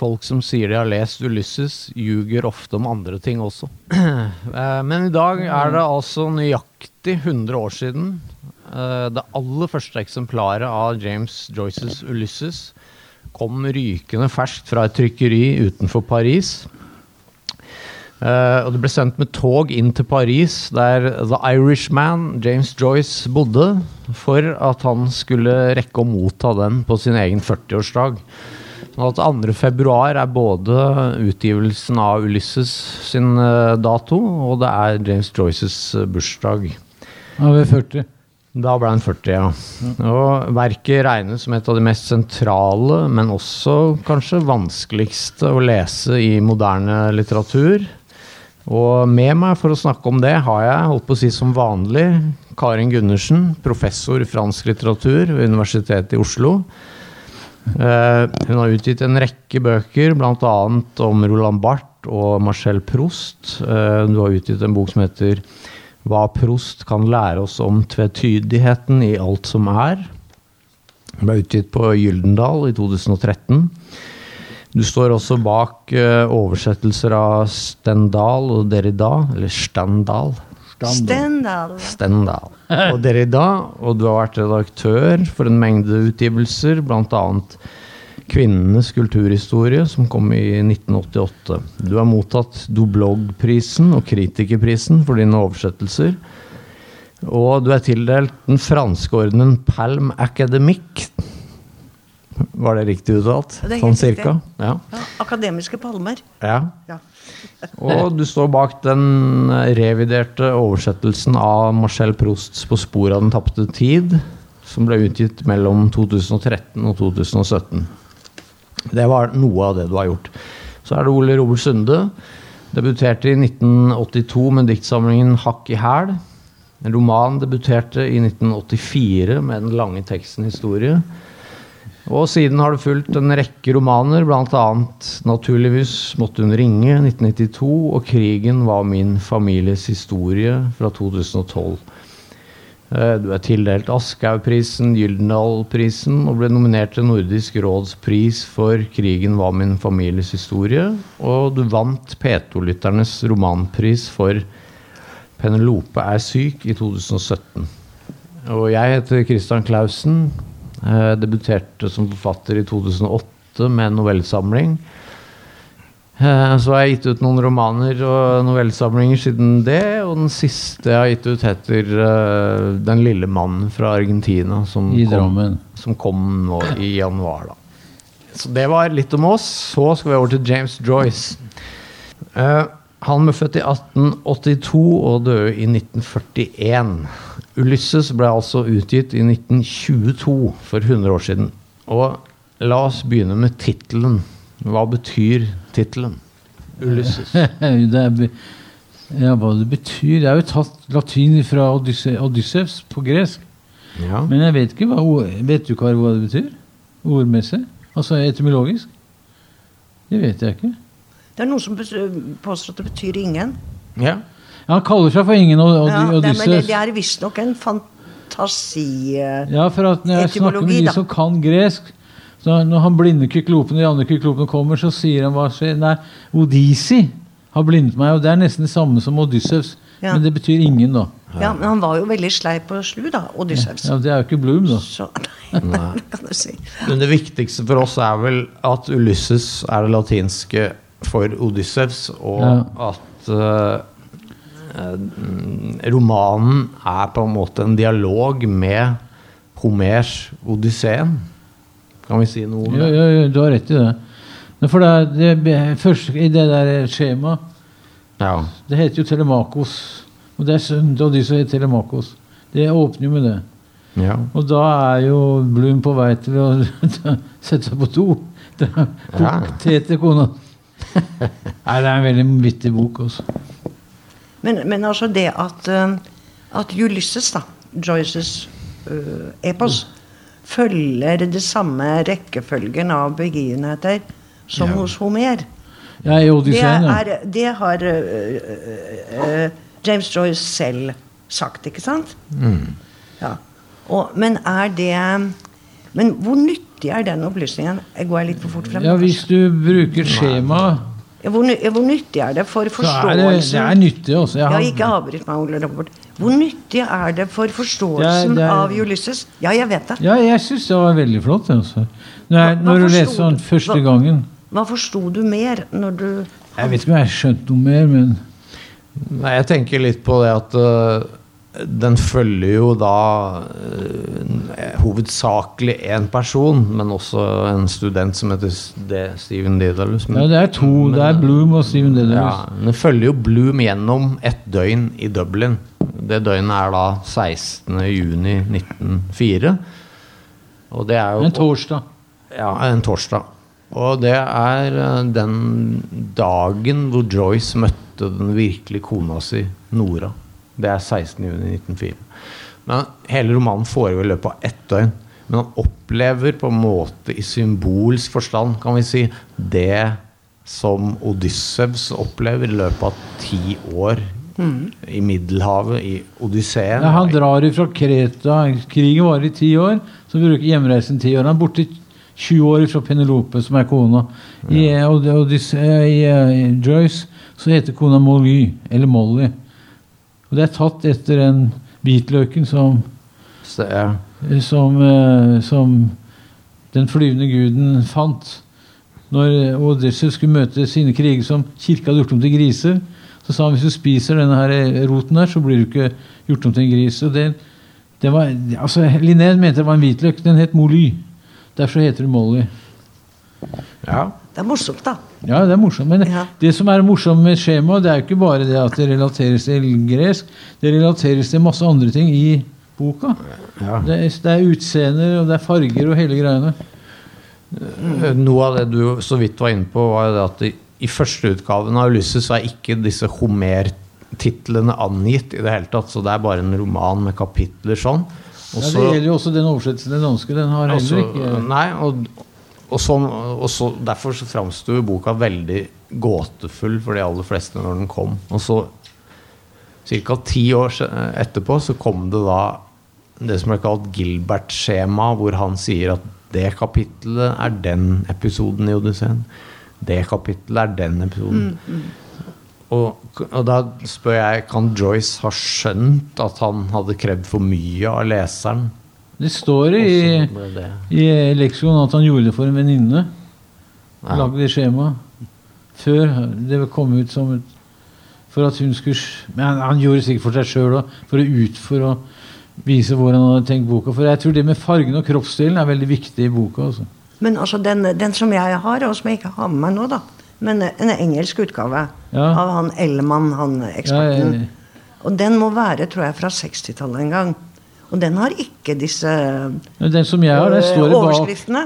folk som sier de har lest Ulysses, ljuger ofte om andre ting også. Eh, Men i dag er det altså nøyaktig 100 år siden eh, det aller første eksemplaret av James Joyces Ulysses kom rykende ferskt fra et trykkeri utenfor Paris. Eh, og det ble sendt med tog inn til Paris, der The Irishman, James Joyce, bodde, for at han skulle rekke å motta den på sin egen 40-årsdag. Sånn at 2. februar er både utgivelsen av Ulysses sin eh, dato, og det er James Joyces eh, bursdag. Han er 40. Da ble han 40, ja. Og verket regnes som et av de mest sentrale, men også kanskje vanskeligste å lese i moderne litteratur. Og med meg for å snakke om det har jeg, holdt på å si som vanlig, Karin Gundersen, professor i fransk litteratur ved Universitetet i Oslo. Eh, hun har utgitt en rekke bøker, bl.a. om Roland Barth og Marcel Proust. Eh, du har utgitt en bok som heter 'Hva Proust kan lære oss om tvetydigheten i alt som er'. Den ble utgitt på Gyldendal i 2013. Du står også bak eh, oversettelser av Stendal og Derrida, eller Stendal. Stendal. Stendal. Og Derrida, og du har vært redaktør for en mengde utgivelser, bl.a. Kvinnenes kulturhistorie, som kom i 1988. Du har mottatt Doblog-prisen og Kritikerprisen for dine oversettelser. Og du er tildelt den franske ordenen Palm Academic. Var det riktig uttalt? Det er sånn riktig. cirka? Ja. Ja, akademiske palmer. ja. Ja. Og du står bak den reviderte oversettelsen av Marcel Prousts 'På sporet av den tapte tid', som ble utgitt mellom 2013 og 2017. Det var noe av det du har gjort. Så er det Ole Robert Sunde. Debuterte i 1982 med diktsamlingen 'Hakk i hæl'. En roman debuterte i 1984 med den lange teksten 'Historie'. Og siden har det fulgt en rekke romaner, bl.a. 'Naturligvis måtte hun ringe' 1992 og 'Krigen var min families historie' fra 2012. Eh, Du er tildelt Aschehougprisen, Gyldendalprisen og ble nominert til Nordisk råds pris for 'Krigen var min families historie'. Og du vant P2-lytternes romanpris for 'Penelope er syk' i 2017. Og jeg heter Christian Clausen. Eh, debuterte som forfatter i 2008 med en novellesamling. Uh, så har jeg gitt ut noen romaner og novellesamlinger siden det. Og den siste jeg har gitt ut, heter uh, 'Den lille mannen fra Argentina'. Som kom, som kom nå i januar, da. Så det var litt om oss. Så skal vi over til James Joyce. Eh, han ble født i 1882 og døde i 1941. Ulysses ble altså utgitt i 1922, for 100 år siden. Og la oss begynne med tittelen. Hva betyr tittelen? Ulysses. det er, ja, hva det betyr Det er jo tatt latin fra Odysse, Odyssevs på gresk. Ja. Men jeg vet ikke hva, vet du hva det betyr? Ordmessig? Altså etymologisk? Det vet jeg ikke. Det er noen som påstår at det betyr ingen. ja. Ja, han kaller seg for ingen og, og, Ja, det, men det, det er visstnok en fantasi... eh, Ja, for at når jeg snakker med de som kan gresk så Når han blinde kyklopen og de andre kyklopene kommer, så sier han hva skjer? Nei, Odisi har blindet meg, og det er nesten det samme som Odyssevs. Ja. Men det betyr ingen, da. Ja, men han var jo veldig sleip og slu, da, Odysseus. Ja, Det er jo ikke Bloom, da. Så, nei, det kan du si. Men det viktigste for oss er vel at Ulysses er det latinske for Odyssevs, og Ja. at eh, romanen er på en måte en dialog med Homers Odysseen. Kan vi si noe om det? ja, ja, du har rett i det. For det, det, først, I det der skjemaet Ja. Det heter jo Telemakos. Og det er sønnen til som heter Telemakos. Det åpner jo med det. ja. Og da er jo Blum på vei til å sette seg på do. Kok kona. Nei, det er en veldig vittig bok. Også. Men, men altså det at, eh, at Ulysses, da, Joyces uh, epos, følger det samme rekkefølgen av begivenheter som Ja. hos Homer. Ja, i Det, Odysseen, ja. er, det har uh, uh, James Joyce selv sagt, ikke sant? Ja. Og, men er det Men hvor nyttig nyttig er den opplysningen? Jeg går litt for fort frem. Ja. Hvis du bruker skjema, Hvor, hvor nyttig er det for forståelsen... er det, det er nyttig også. Jeg Ja, har- ikke avbryt meg, Ole Robert. Hvor nyttig er det for forståelsen Det er- det er- av Ulysses? Ja, jeg vet det. Ja, jeg syns det var veldig flott. Altså. Når, Hva- hva når du leser sånn første Hva- gangen Hva forsto du mer når du Jeg vet ikke om jeg har skjønt noe mer, men Nei, jeg tenker litt på det at øh, den følger jo da øh, hovedsakelig én person, men også en student som heter Steven Dedalus. ja, det er to. Det er Bloom og Steven Dedalus. Ja, den følger jo Bloom gjennom ett døgn i Dublin. Det døgnet er da 16.6.1904. Og det er jo En torsdag. Ja, en torsdag. Og det er eh, den dagen hvor Joyce møtte den virkelige kona si, Nora. Det er 16.6.1904. Men hele romanen foregår i løpet av ett døgn. Men han opplever på en måte i symbolsk forstand, kan vi si, det som Odyssevs opplever i løpet av ti år i Middelhavet, i Odysseen. Ja, han drar ifra Kreta. Krigen varer i ti år. Så bruker hjemreisen ti år. Han er borte 20 år fra Penelope, som er kona. I, ja. Odysse, disse- i, i Joyce så heter kona Molly, eller Molly. Og det er tatt etter den hvitløken som, som, eh, som den flyvende guden fant. Når Odysseus skulle møte sine kriger som kirka hadde gjort om til griser, så sa han hvis du spiser denne her roten her, så blir du ikke gjort om til en gris. Og det, det var, altså, Linné mente det var en hvitløk. Den het Moly. Derfor heter det Molly. ja. Det er morsomt, da. Ja, det er morsomt. Men Ja. det som er morsomt med skjemaet, det er jo ikke bare det at det relateres til gresk. Det relateres til masse andre ting i boka. ja. Det er, det er utseender, og det er farger og hele greiene. Eh, Noe av det du så vidt var inne på, var jo det at i, i første utgaven av Ulysses er ikke disse Homer-titlene angitt i det hele tatt. Så det er bare en roman med kapitler sånn. Også, Ja, det gjelder jo også den oversettelsen, den danske. Den har og heller ikke Nei, og, og, sånn, og så, derfor så framsto boka veldig gåtefull for de aller fleste når den kom. Og så ca. ti år etterpå så kom det da det som er kalt Gilbert-skjema, hvor han sier at det kapittelet er den episoden i Odysseen. Det kapittelet er den episoden. Og, og da spør jeg kan Joyce ha skjønt at han hadde krevd for mye av leseren? Det står i, i leksikon at han gjorde det for en venninne. Ja. Lagde det skjemaet. Før det kom ut som et For at hun skulle Men han, han gjorde det sikkert for seg sjøl òg. For å ut for å vise hvor han hadde tenkt boka. For jeg tror det med fargen og kroppsdelen er veldig viktig i boka. Altså. Men altså, den, den som jeg har, og som jeg ikke har med meg nå, da Men en engelsk utgave Ja. av han Ellemann, han eksperten. Ja, ja, Og den må være, tror jeg, fra 60-tallet en gang. Og den har ikke disse Den som jeg har, den øh, står det bak. overskriftene.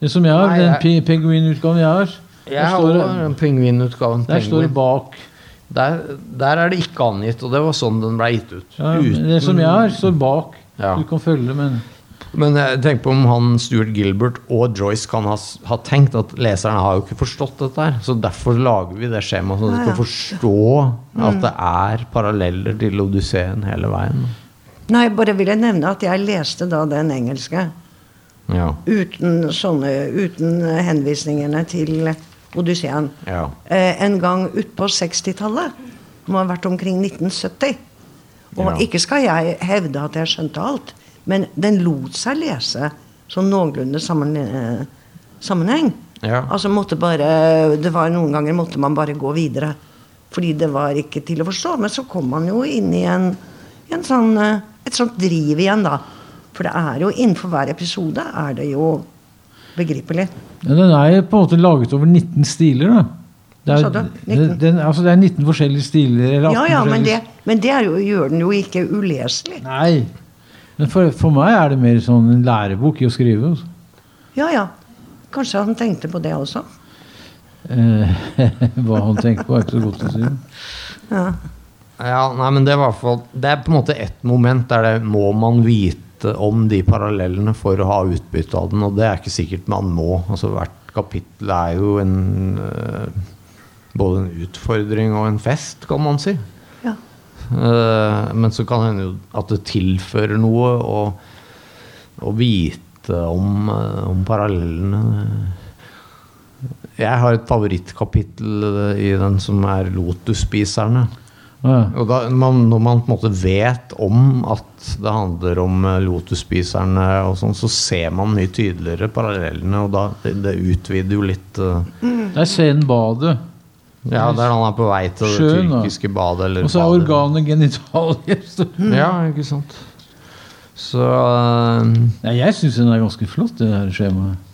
Den som jeg har, Nei, den jeg- penguinutgaven jeg har, Jeg der har står det- også en pingvinutgaven. der står det bak. Der, der er det ikke angitt, og det var sånn den ble gitt ut. Ja, Uten- det som jeg har, står bak. Ja. Du kan følge, men Men jeg tenker på om han Stuart Gilbert og Joyce kan ha, ha tenkt at leserne har jo ikke forstått dette her. Så derfor lager vi det skjemaet, så de Ja, skal forstå at det er paralleller til Odysseen hele veien. Nei, bare vil jeg nevne at jeg leste da den engelske. Ja. Uten sånne Uten henvisningene til Odysseen. ja. Eh, en gang utpå 60-tallet. Det må ha vært omkring 1970. Og Ja. ikke skal jeg hevde at jeg skjønte alt, men den lot seg lese sånn noenlunde sammen, eh, sammenheng. Ja. Altså måtte bare Det var noen ganger måtte man bare gå videre. Fordi det var ikke til å forstå. Men så kom man jo inn i en, i en sånn, eh, et sånt driv igjen, da. For det er jo innenfor hver episode er det jo begripelig. ja, den er på en måte laget over 19 stiler. da. Det er, det? 19? Den, altså det er 19 forskjellige stiler. Eller 18 Ja, ja, men det, men det er jo, gjør den jo ikke uleselig. Nei. Men for, for meg er det mer sånn en lærebok i å skrive. Også. Ja, ja. Kanskje han tenkte på det også. Eh, hva han tenker på, er ikke så godt å si. Ja. Ja, nei, men det, fall, det er på en måte ett moment der det må man vite om de parallellene for å ha utbytte av den, og det er ikke sikkert man må. Altså Hvert kapittel er jo en øh, både en utfordring og en fest, kan man si. ja. Eh, men så kan det hende jo at det tilfører noe å, å vite om, eh, om parallellene. Jeg har et favorittkapittel i den som er Lotus-spiserne. Ja. Og da, man, når man på en måte vet om at det handler om lotusspiserne, Lotus-spiserne, og sånn, så ser man mye tydeligere parallellene, og da, det, det utvider jo litt uh, Det er en badet. Ja, der han er på vei til det Sjøen, tyrkiske badet. Eller Og så er organet genitalier. Ja, ikke sant. Så uh, Ja, jeg syns den er ganske flott, det her skjemaet.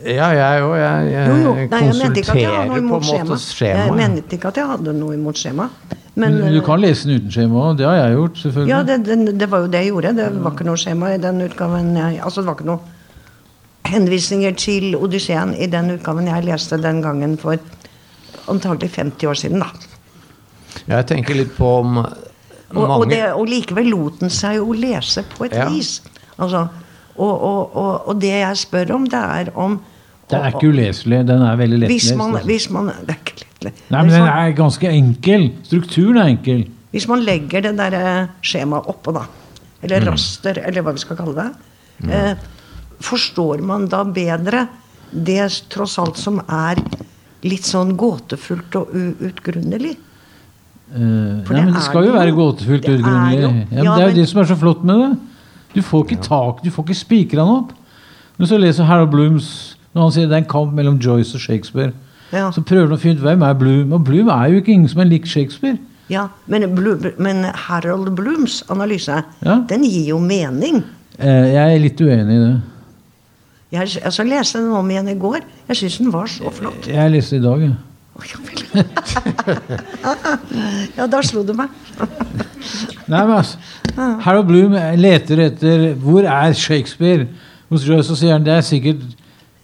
Ja, jeg òg. Jeg, jeg, Jo, jo. Nei, jeg konsulterer på en måte skjema. skjema. Jeg mente ikke at jeg hadde noe imot skjema. Men, Men du kan lese den uten skjema òg. Det har jeg gjort, selvfølgelig. ja, det, det, det var jo det jeg gjorde. Det var ikke noe skjema i den utgaven jeg Altså, det var ikke noe henvisninger til Odysseen i den utgaven jeg leste den gangen for antagelig 50 år siden, da. Jeg tenker litt på om Og, og, det, og likevel lot den seg jo lese på et Ja. vis. Altså, og, og, og, og det jeg spør om, det er om Det er ikke uleselig. Den er veldig hvis lettlest. man, altså. hvis man Det er ikke lettlest. Nei, men den er ganske enkel. Strukturen er enkel. Hvis man legger det der eh, skjemaet oppå, da, eller Mm. raster, eller hva vi skal kalle det, eh, forstår man da bedre det tross alt som er litt sånn gåtefullt og uutgrunnelig? Uh, For nei, men det skal jo være gåtefullt er utgrunnelig. Ja, men ja, det er jo men- det som er så flott med det. Du får ikke tak, du får ikke spikra den opp. Når så leser Harold Blooms når han sier det er en kamp mellom Joyce og Shakespeare, Ja. så prøver han å finne ut hvem er Bloom. Og Bloom er jo ikke ingen som er lik Shakespeare. Ja, men, Bloom, men Harold Blooms analyse, Ja. den gir jo mening. Eh, jeg er litt uenig i det. Jeg altså, leste den om igjen i går. Jeg syns den var så flott. Jeg leste i dag, ja. Ja, da slo det meg. Nei, men altså, Harold Bloom leter etter Hvor er Shakespeare? Hos Joyce så sier han det er sikkert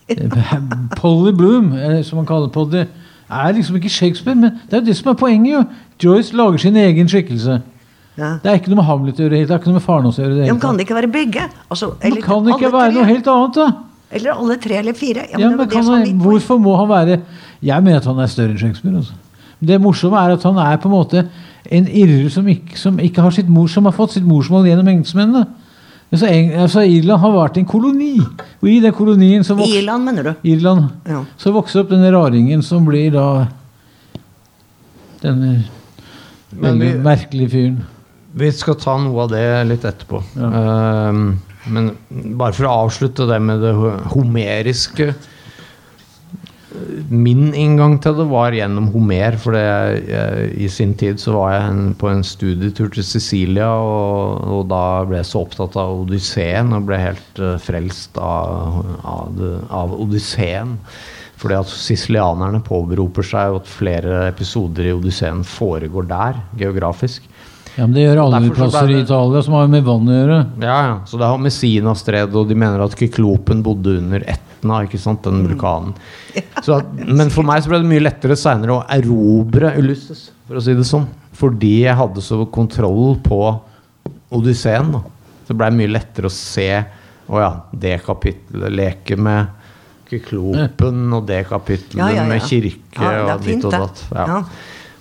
Polly Bloom, som han kaller Poddy, er liksom ikke Shakespeare. Men det er jo det som er poenget. jo Joyce lager sin egen skikkelse. Ja. Det er ikke noe med Hamlet å gjøre. Det er ikke noe med faren å gjøre. det Ja, men kan det ikke være begge? Altså, Men eller kan det ikke være tre? noe helt annet, da? Eller alle tre eller fire? Ja, men men kan han, hvorfor må han være Jeg mener at han er større enn Shakespeare. Altså. Det morsomme er at han er på en måte en irrer som ikke, som ikke har sitt mor, som har fått sitt morsmål gjennom engelskmennene. Altså, Eng- altså, Irland har vært en koloni, og i den kolonien så vokser Irland, mener du? Irland, Ja. så vokste opp denne raringen som blir da denne veldig vi- merkelige fyren. Vi skal ta noe av det litt etterpå. Ehm, men bare for å avslutte det med det homeriske Min inngang til det var gjennom Homer. For jeg, i sin tid så var jeg på en studietur til Sicilia, og, og da ble jeg så opptatt av Odysseen og ble helt eh, frelst av, av, det, av Odysseen. Fordi at sicilianerne påberoper seg at flere episoder i Odysseen foregår der, geografisk. Ja, men Det gjør alle plasser i Italia som har med vann å gjøre. Ja, ja. Så det har Messina-stred, og de mener at Kyklopen bodde under Etna, ikke sant, den vulkanen. Så at, men for meg så ble det mye lettere seinere å erobre Ulysses, for å si det sånn. Fordi jeg hadde så kontroll på Odysseen. da. Så det blei mye lettere å se Å ja, det kapitlet. Leke med Kyklopen, og det kapitlet Ja, ja, ja. med kirke Ja, det er og ditt og datt. Ja. Ja.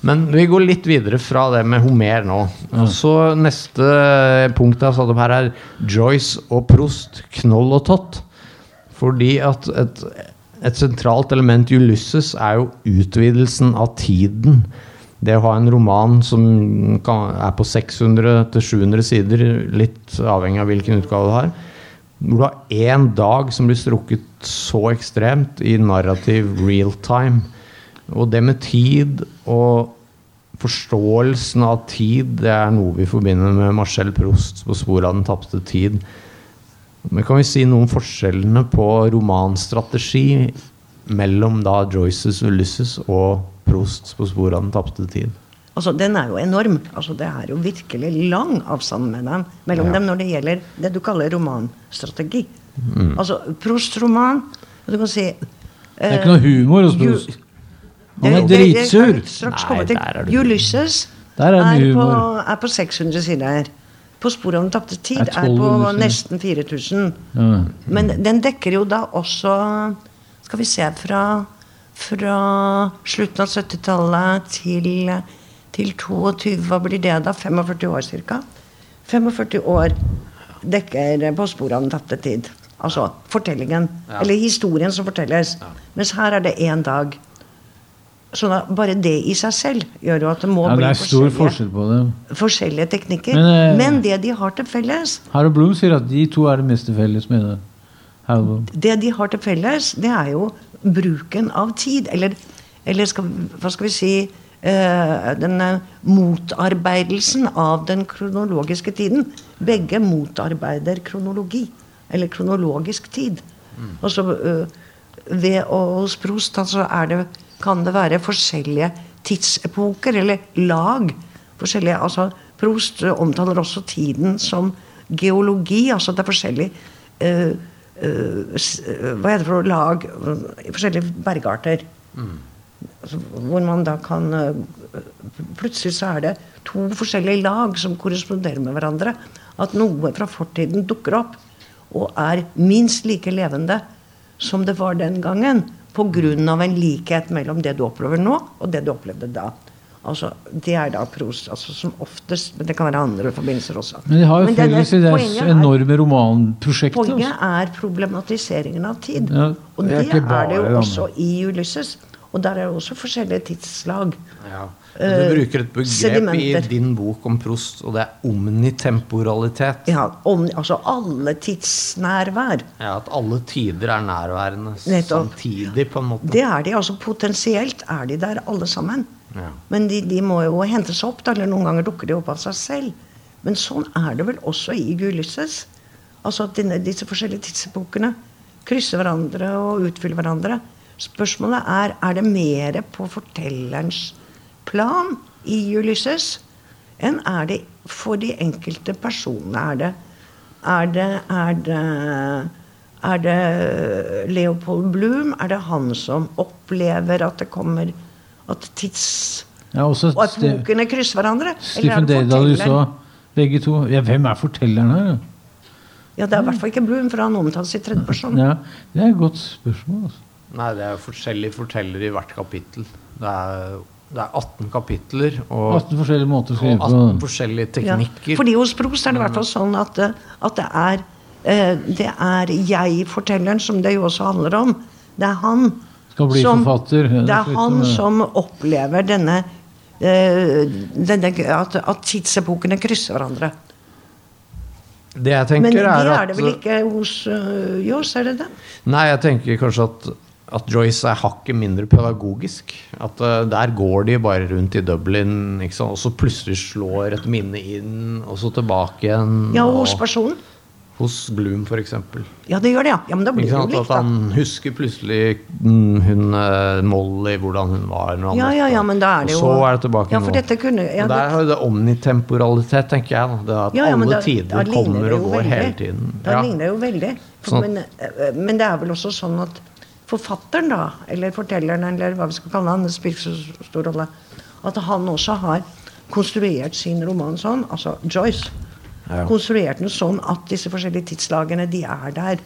Men vi går litt videre fra det med Homer nå. Og så Neste punkt jeg har satt opp her, er Joyce og Prost, Knoll og Tott. Fordi at et, et sentralt element i Ulysses er jo utvidelsen av tiden. Det å ha en roman som kan, er på 600-700 sider, litt avhengig av hvilken utgave du har, hvor du har én dag som blir strukket så ekstremt i narrativ real time. Og det med tid og forståelsen av tid, det er noe vi forbinder med Marcel Proust på sporet av den tapte tid. Men kan vi si noe om forskjellene på romanstrategi mellom da Joyces Ulysses og Prosts på sporet av den tapte tid? Altså, Den er jo enorm. Altså, det er jo virkelig lang avstand med dem, mellom Ja. dem når det gjelder det du kaller romanstrategi. Mm. Altså, Proust-roman Du kan si Det er ikke noe humor hos Proust. Han er dritsur. Straks Nei, der er det- Ulysses Der er det på, er på 600 sider. På sporet av den tapte tid Er er på nesten 4000. Ja. Men den dekker jo da også Skal vi se fra, fra slutten av 70-tallet til, til 22 Hva blir det da? 45 år ca. 45 år dekker På sporet av den tapte tid. Altså fortellingen. Ja. Eller historien som fortelles. Mens her er det én dag. Så at bare det i seg selv gjør jo at det må Ja, det bli er stor forskjellige, forskjell på det. forskjellige teknikker. Men, Men, eh, det de har til felles, Harold Bloom sier at de to er det meste felles med det. Bloom. det de har til felles, det er jo bruken av tid. Eller, eller skal, hva skal vi si eh, Denne motarbeidelsen av den kronologiske tiden. Begge motarbeider kronologi. Eller kronologisk tid. Altså, eh, ved hos Prost altså er det, kan det være forskjellige tidsepoker, eller lag. Forskjellige, altså, Prost eh, omtaler også tiden som geologi. altså Det er forskjellig uh, uh, eh, Hva heter det for lag eh, Forskjellige bergarter. Altså, hvor man da kan uh, Plutselig så er det to forskjellige lag som korresponderer med hverandre. At noe fra fortiden dukker opp og er minst like levende som det var den gangen. Pga. en likhet mellom det du opplever nå, og det du opplevde da. Altså, Det er da pros, altså som oftest, men det kan være andre forbindelser også. Men de har jo felles i det poenget er- enorme romanprosjektet. Poenget altså. er problematiseringen av tid. Ja, og det er det er, bare det jo også i Ulysses. Og der er det også forskjellige tidslag. Ja. Eh, Du bruker et begrep i din bok om Prost, og det er omnitemporalitet. Ja, om, altså alle tidsnærvær. Ja, At alle tider er nærværende Nettopp. samtidig, på en måte. Det er de, altså Potensielt er de der alle sammen. Ja. Men de, de må jo hentes opp, da, eller noen ganger dukker de opp av seg selv. Men sånn er det vel også i Gulysses. Altså at denne, disse forskjellige tidsepokene krysser hverandre og utfyller hverandre. Spørsmålet er er det mer på fortellerens plan i Ulysses enn er det for de enkelte personene. Er det, er det, er det, er det Leopold Bloom? Er det han som opplever at det kommer At tids... Ja, Og at bokene krysser hverandre? Er Stephen Daydal du så, begge to. Ja, hvem er fortelleren her? Ja, det er i hvert fall ikke Bloom, for han omtales i tredje person. Ja, det er et godt spørsmål. Altså. Nei, det er jo forskjellige fortellere i hvert kapittel. Det er, det er 18 kapitler og, 18 forskjellige måter å skrive på. 18 forskjellige forskjellige Ja. teknikker. Fordi hos Prost er det i hvert fall sånn at, eh, at det er eh, det er jeg-fortelleren, som det jo også handler om. Det er han Skal bli forfatter. Det er er han som opplever denne, eh, denne at, at tidsepokene krysser hverandre. Det jeg Men tenker det er er at det vel ikke hos uh, Jås, er det det? Nei, jeg tenker kanskje at, at Joyce er hakket mindre pedagogisk. At uh, der går de bare rundt i Dublin, ikke sant? og så plutselig slår et minne inn, og så tilbake igjen. Ja, og hos personen? hos Bloom, f.eks. Ja, det gjør det, ja. ja men da blir det sant? likt, At han husker plutselig mm, hun eh, Molly, hvordan hun var. Når Ja, ja, ja, men da er det jo Og så er det tilbake Ja, for nå. dette kunne ja, der har jo det omnitemporalitet, tenker jeg. Da. Det at ja, ja, alle da- da tider da kommer og går veldig. hele tiden. Da Ja. ligner det jo veldig. Sånn. men, eh, men det er vel også sånn at forfatteren, da, eller fortelleren, eller hva vi skal kalle han, det spiller så stor rolle, at han også har konstruert sin roman sånn, altså Joyce, Ja. konstruert den sånn at disse forskjellige tidslagene, de er der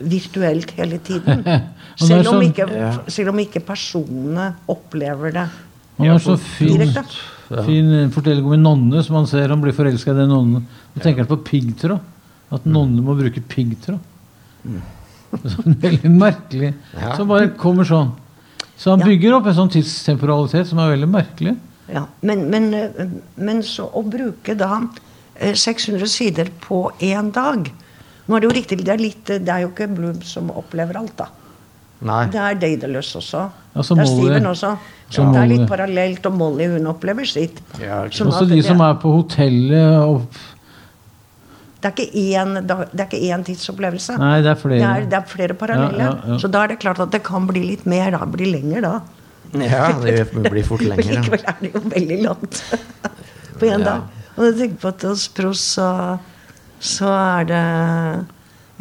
virtuelt hele tiden. Er Selv om, sånn- ikke, selv om ikke personene opplever det. Han har så fin, Direkte. fin eh, fortelling om en nonne som han ser han blir forelska i den nonnen. Da tenker han på piggtråd. At nonner må bruke piggtråd. Sånn veldig merkelig. Ja. Som bare kommer sånn. Så han Ja. bygger opp en sånn tidstemporalitet som er veldig merkelig. Ja, men, men, eh, men så å bruke da eh, 600 sider på én dag Nå er det jo riktig, det er, litt, eh, det er jo ikke Bloom som opplever alt, da. Nei. Det er Daedalus også. Ja, så det er Steven også. så det er litt parallelt, og Molly hun opplever sitt. Ja, Sånn Også de som er på hotellet og Det er ikke én, er ikke én tidsopplevelse. Nei, det er Det flere. er, det er flere parallelle. Ja, ja, ja. Så da er det klart at det kan bli litt mer, da. Bli lenger da. Ja, det blir fort lenger. Men likevel er det jo veldig langt på én Ja. dag. Og jeg tenker på at hos Pros så, så er det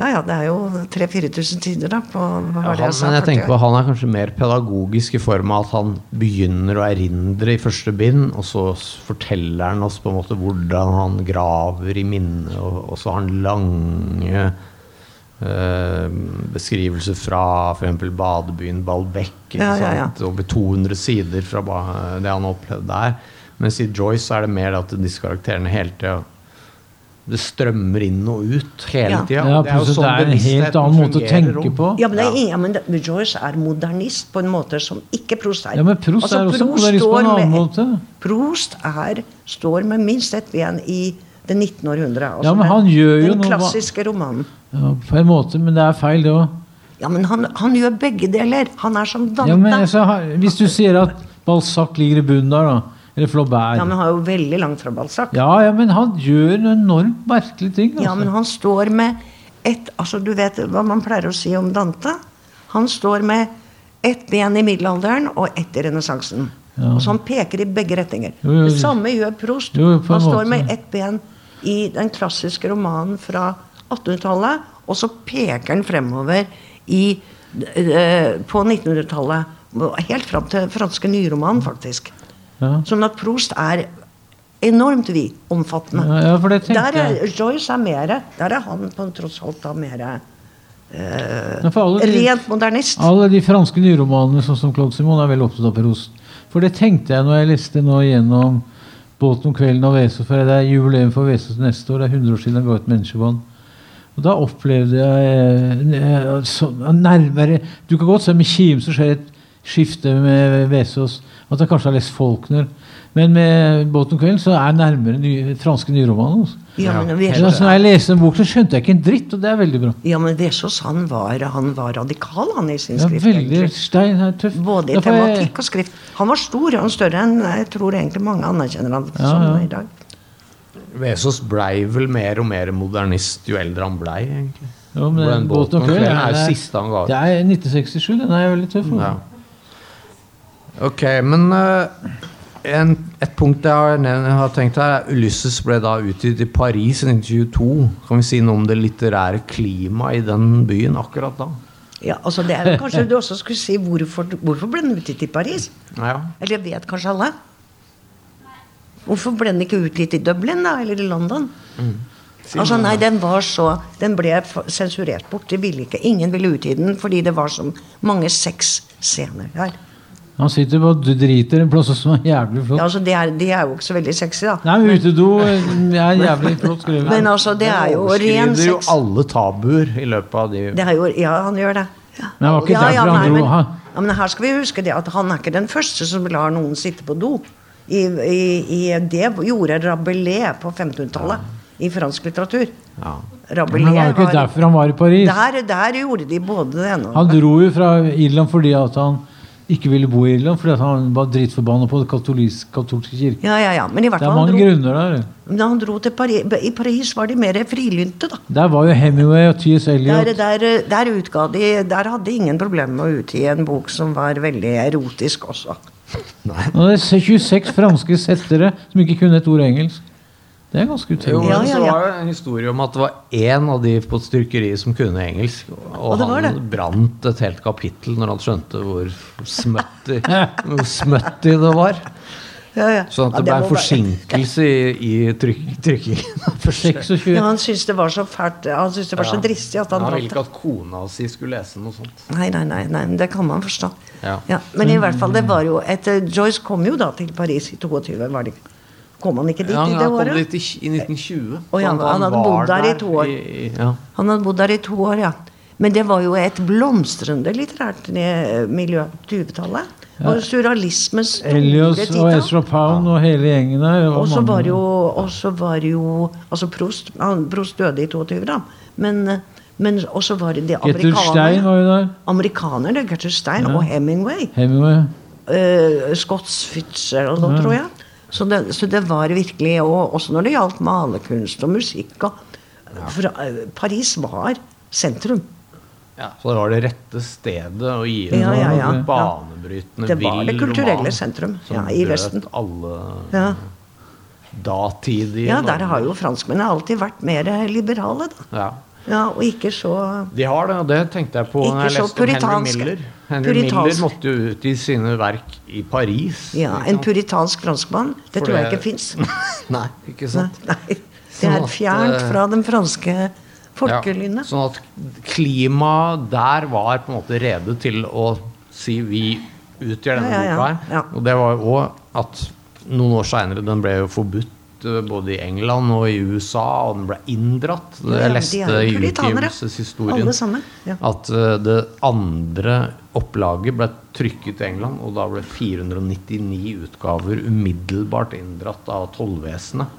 Ja ja, det er jo 3000-4000 tider, da. På, hva var det jeg sa? men jeg tenker på han er kanskje mer pedagogisk i form av at han begynner å erindre i første bind, og så forteller han oss på en måte hvordan han graver i minnet, og, og så har han lange eh, beskrivelser fra f.eks. badebyen Balbec. Ja, ja, ja. Over 200 sider fra det han opplevde der. Mens i Joyce er det mer at disse karakterene hele tida det strømmer inn og ut hele Ja. tida. Ja, plutselig det er en helt annen måte å tenke på. Ja, men, det er, ja, men det, Joyce er modernist på en måte som ikke Prost er. Ja, men Prost Altså, er også Prost modernist på en annen med- måte. Prost er, står med minst ett ben i det 19. århundre. Altså Ja, men han gjør jo den noe- klassiske romanen. Ja, på en måte, men det er feil, det òg. Ja, men han, han gjør begge deler. Han er som Dante. Ja, men altså, hvis du sier at Balzac ligger i bunnen der, da, eller Flaubert Ja, men han er jo veldig langt fra Balzac. Ja, ja, men han gjør enormt merkelige ting. Altså. Ja, men han står med ett Altså, du vet hva man pleier å si om Dante? Han står med ett ben i middelalderen og ett i renessansen. Ja. Så han peker i begge retninger. Jo, jo, Det samme gjør Prost. Jo, han står med ett ben i den klassiske romanen fra 1800-tallet, og så peker han fremover i, eh, på 1900-tallet. Helt fram til franske nyroman, faktisk. Ja. Sånn at Prost er enormt vid, omfattende. Ja, Der er. Joyce er mer Der er han på en tross alt da mer eh, rent modernist. Alle de franske nyromanene, sånn som Claude Simon, er veldig opptatt av Prost. For det tenkte jeg når jeg leste nå gjennom Båten om kvelden av Vesos, for det er jubileum for Vesos neste år. Det er 100 år siden han ga ut 'Menneskebånd'. Og da opplevde jeg eh, så, nærmere Du kan godt se med Kim så skjer et skifte med Vesos. At jeg kanskje har lest Faulkner. Men med 'Båten om kvelden' så er jeg nærmere ny, franske nyromaner. Altså. Ja, men Ja. Vesos, så når jeg leste en bok, så skjønte jeg ikke en dritt, og det er veldig bra. ja, men Vesos han var, han var radikal, han, i sin Ja, skrift. veldig egentlig. stein tøff. Både i tematikk og skrift. Han var stor, han større enn jeg tror egentlig mange anerkjenner han Ja, som ja. i dag. Vesaas blei vel mer og mer modernist jo eldre han blei, egentlig. Ja, men den båten kvelden er jo siste han ga ut. Det er 1967, den er veldig tøff. Ja. Ok, men uh, en, et punkt jeg har, jeg har tenkt her, er Ulysses ble da utgitt i Paris i 1922. Kan vi si noe om det litterære klimaet i den byen akkurat da? Ja, altså det er, Kanskje du også skulle si hvorfor, hvorfor ble den utgitt i Paris? Ja. Eller vet kanskje alle? Hvorfor ble den ikke utgitt i Dublin da, eller i London? Altså nei, Den var så, den ble sensurert bort. Ville ikke, Ingen ville utgi den fordi det var så mange sexscener der. Han sitter på og driter en plass som er jævlig flott. Ja, altså det er, De er jo ikke så veldig sexy, da. Nei, utedo er jævlig flott skrevet. Men altså, det er jo ren sex. Overskrider jo alle tabuer i løpet av de Det er jo, ja, han gjør det. Ja. Men det var ikke ja, ja, derfor han nei, dro. men, Han- ja, men her skal vi huske det at han er ikke den første som lar noen sitte på do. I, i, i, det gjorde Rabelais på 1500-tallet i fransk litteratur. ja. Men det var jo ikke var- derfor han var i Paris. der, der gjorde de både det ene og Han dro jo fra Irland fordi at han ikke ville bo i Irland, fordi at han var dritforbanna på den katolisk, katolske kirke. Ja, ja, ja. Men i hvert Det er mange dro, grunner der. men han dro til Paris. I Paris var de mer frilynte, da. Der var jo Hemingway og T.S. Der, Eliot. der, der, utga de, der hadde de ingen problemer med å utgi en bok som var veldig erotisk også. Nei. det er 26 franske settere som ikke kunne et ord engelsk. Det er ganske Jo, utrolig. ja, så var det en historie om at det var én av de på strykkeriet som kunne engelsk. Og, Og det han det. brant et helt kapittel når han skjønte hvor smutty, smutty det var. Ja, ja. Sånn at Ja, det ble forsinkelse være- forsinkelse i, i tryk, trykkingen. Ja, han syntes det var så fælt Han syntes det var så dristig at han Han ville ikke at kona si skulle lese noe sånt. Nei, nei, nei, nei, det kan man forstå. Ja. men i hvert fall, det var jo et, Joyce kom jo da til Paris i 22, var det ikke? Kom han ikke dit Ja, i han det kom året? dit i, i 1920. Oh, ja, han, han hadde bodd der i to år. i- i- ja. Han hadde bodd der i to år, ja. Men det var jo et blomstrende litterært eh, miljø på 20-tallet. Og surrealismens store Elios og. Ezra Pound og hele gjengen der. Og så var jo, var jo Altså Prost han, Prost døde i 22, da. Men, eh, men også var det de amerikanerne. var jo der. Amerikanerne, Gertrude Stein Ja. og Hemingway. Hemingway. Uh, Scotts Fitzgerald, Ja. tror jeg. Så det, så det var virkelig Og også når det gjaldt malerkunst og musikk og fra, eh, Paris var sentrum. Ja, så det var det rette stedet å gi ut Ja, ja, ja. en banebrytende, Det var det kulturelle roman sentrum som ja, i brøt alle Ja. datidige ja, der har jo franskmennene alltid vært mer liberale, da. ja. Ja, og ikke så De har det, og det tenkte jeg på når jeg leste om Henry. Miller. Henry Puritansk. Miller måtte jo utgi sine verk i Paris. Ja, En puritansk franskmann, det For tror jeg det- ikke fins. Nei, ikke sant? Nei, det Sånn er fjernt eh, fra den franske Ja, sånn at klimaet der var på en måte rede til å si vi utgjør denne ja, ja. boka her. Og det var jo òg at noen år seinere, den ble jo forbudt eh, både i England og i USA, og den ble inndratt. Jeg leste i utgivelseshistorien Ja. at eh, det andre opplaget ble trykket i England, og da ble 499 utgaver umiddelbart inndratt av tollvesenet.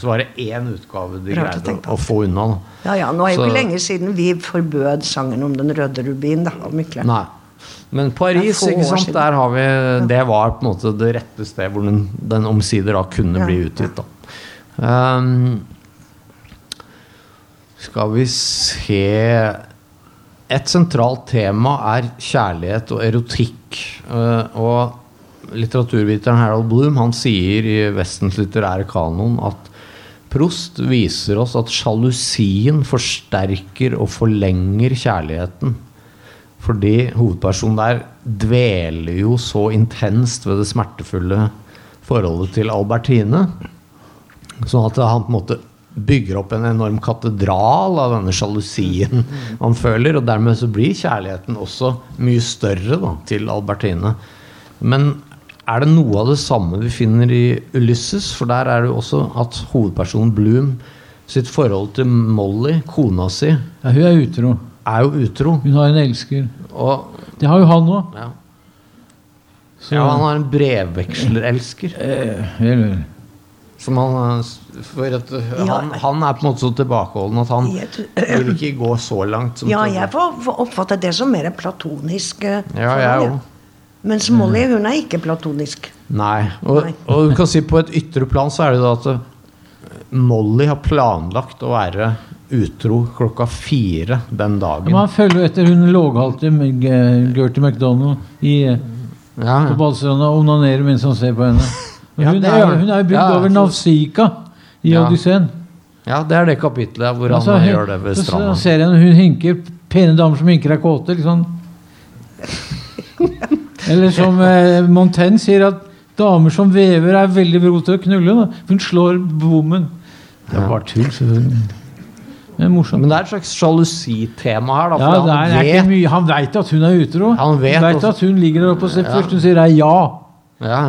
Så var det én utgave de Rart greide å, å få unna. Ja, ja, Nå er jo ikke lenge siden vi forbød sangen om den røde rubin da, av Mykle. Nei. Men Paris, ikke sant, der har vi Det var på en måte det rette sted hvor den, den omsider da kunne Ja, bli utgitt. da. Um, skal vi se Et sentralt tema er kjærlighet og erotikk. Uh, og litteraturviteren Harold Bloom han sier i Vestens litterære kanon at Prost viser oss at sjalusien forsterker og forlenger kjærligheten. Fordi hovedpersonen der dveler jo så intenst ved det smertefulle forholdet til Albertine. Sånn at han på en måte bygger opp en enorm katedral av denne sjalusien han føler. Og dermed så blir kjærligheten også mye større da, til Albertine. Men er det noe av det samme vi finner i Ulysses? For der er det jo også at hovedpersonen Bloom sitt forhold til Molly, kona si, Ja, hun er utro. Er jo utro. Hun har en elsker. Og Det har jo han òg. ja. ja, han har en brevvekslerelsker. Eh, vel, vel. Som han, eh, for at uh, han, han er på en måte så tilbakeholden at han vil ikke gå så langt. Som Ja, jeg får, får oppfatte det som mer platonisk. eh, Ja, jeg ja. òg. Mens Molly hun er ikke platonisk. Nei. Og, Nei. og du kan si på et ytre plan så er det da at Molly har planlagt å være utro klokka fire den Men dagen. han følger jo etter hun låghalte med, eh, Gertie McDonald i, ja, Ja, på badestranda og onanerer mens han ser på henne. Men Ja, hun, er, han. hun er jo bygd over Navsika i Ja. Odysseen. ja, det er det kapitlet hvor han Altså, uh, gjør det ved stranda. så ser jeg hun hinker pene damer som hinker er kåte. Liksom. Eller som eh, Montaigne sier at damer som vever, er veldig gode til å knulle. Da. Hun slår bommen. Det er bare tull, selvfølgelig. Morsomt. Men det er et slags sjalusitema her, da. Ja, han vet mye. Han vet at hun er utro. Han vet også- at hun ligger der oppe og ser Ja. først hun sier er ja. Ja.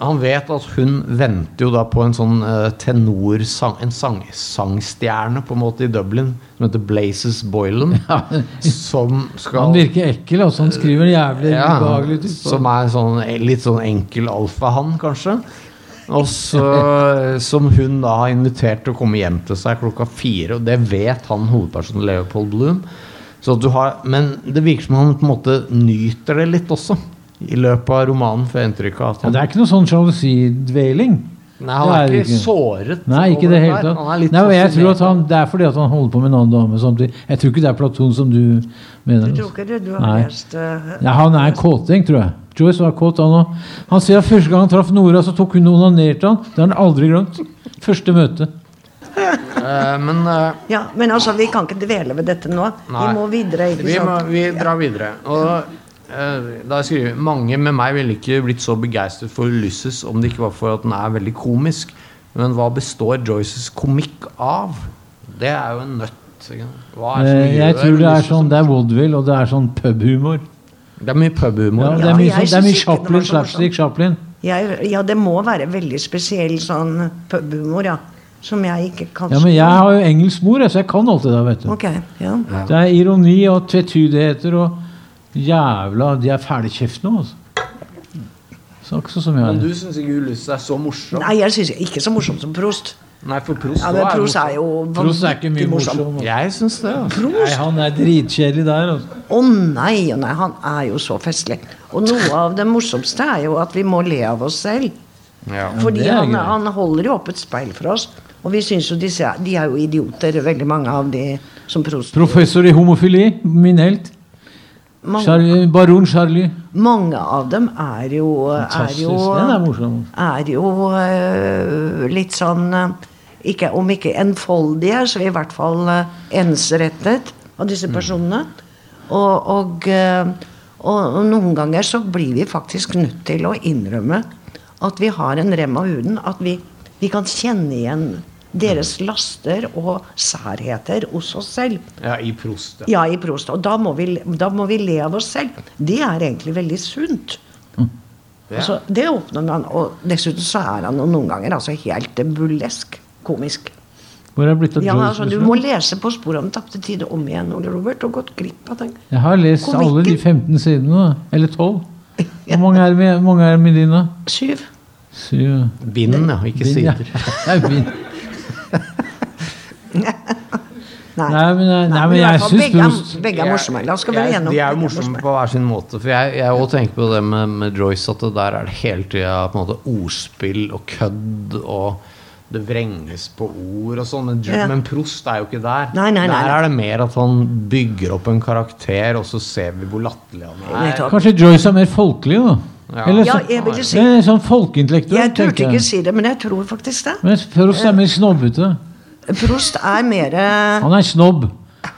Han vet at hun venter jo da på en sånn uh, tenorsang... En sang, sangstjerne på en måte i Dublin som heter Blazes Boylan. Som skal Han virker ekkel. Altså. Han skriver jævlig ja, ubehagelig. Som er sånn, litt sånn enkel alfahann, kanskje. Og så Som hun da har invitert til å komme hjem til seg klokka fire. Og det vet han hovedpersonen Leopold Bloom. Så du har, men det virker som han på en måte nyter det litt også. I løpet av romanen For inntrykk av at Ja, det er ikke noe sånn sjalusidveling. Nei, han det er, er ikke ikke. såret. Nei, ikke det hele tatt. Nei, men jeg tror at han, Det er fordi at han holder på med en annen dame samtidig. Jeg tror ikke det er Platon som du mener. Du tror ikke det? Du har Nei. lest uh, Nei, han er en kåting, tror jeg. Joyce var kåt, han òg. Han sier at første gang han traff Nora, så tok hun og onanerte han. Det har han aldri glemt. Første møte. Uh, men uh, Ja, men altså, vi kan ikke dvele ved dette nå. Nei. Vi må videre. ikke vi, må, vi drar videre. Og eh, jeg skriver Mange med meg ville ikke blitt så begeistret for Ulysses om det ikke var for at den er veldig komisk. Men hva består Joyces komikk av? Det er jo en nøtt. Hva er det Eh, Jeg tror det er sånn Det er Woodville, og det er sånn pubhumor. Det er mye pubhumor. Ja, det er mye, jeg sånn, det er mye Chaplin, slapstick Chaplin. Jeg, ja, det må være veldig spesiell sånn pubhumor, ja. Som jeg ikke kan Ja, men jeg har jo engelsk mor, så jeg kan alt det der, vet du. Okay, ja. Det er ironi og tvetydigheter og jævla De er ferdigkjeft nå, altså. Så akkurat som jeg Men du syns ikke Ulysses er så morsom? Nei, jeg syns ikke så morsom som Prost. Nei, for Prost Ja, er Prost er jo Prost er ikke mye morsom. morsom. Jeg syns det. altså. Nei, han er dritkjedelig der, altså. Å nei, oh, nei, han er jo så festlig. Og noe av det morsomste er jo at vi må le av oss selv. Ja. Fordi han, han holder jo opp et speil for oss. Og vi syns jo disse De er jo idioter, veldig mange av de som Prost Professor i homofili, min helt. Mange, Charlie, Baron Charlie. mange av dem er jo Er jo, er jo uh, litt sånn øh, ikke, Om ikke enfoldige, så i hvert fall uh, ensrettet av disse personene. Og, og, uh, og noen ganger så blir vi faktisk nødt til å innrømme at vi har en rem av huden. At vi, vi kan kjenne igjen deres laster og særheter hos oss selv. ja, i Prost. Ja. Ja, i Prost. Og da må, vi, da må vi le av oss selv. Det er egentlig veldig sunt. Altså, det åpner man, og dessuten så er han noen ganger altså helt burlesk komisk. Hvor er blitt av Ja, altså, du må lese På sporet om tapte tide om igjen, Ole Robert, og gått glipp av den. Jeg har lest Komikken. alle de 15 sidene. Eller 12. Hvor mange er det med, mange er med dine? Syv. Syv. Bind, ja. Ikke sider. ja. bind. Nei. Nei, men, nei, Nei, men jeg syns begge, begge er morsomme. La oss skal være gjennom De er jo morsomme på hver sin måte. For jeg, jeg også tenker på det med, med Joyce, at det der er det hele tida ordspill og kødd og det vrenges på ord og sånn. Men, Ja. men Prost er jo ikke der. Nei, nei, nei, der er det mer at han bygger opp en karakter, og så ser vi hvor latterlig han er. Kanskje Joyce er mer folkelig, da? Ja. så, Ja, jeg ville si det er sånn folkeintellektuell, Jeg turte ikke si det, men jeg tror faktisk det. Men Prost er mer snobbete. Prost er mer Han er snobb.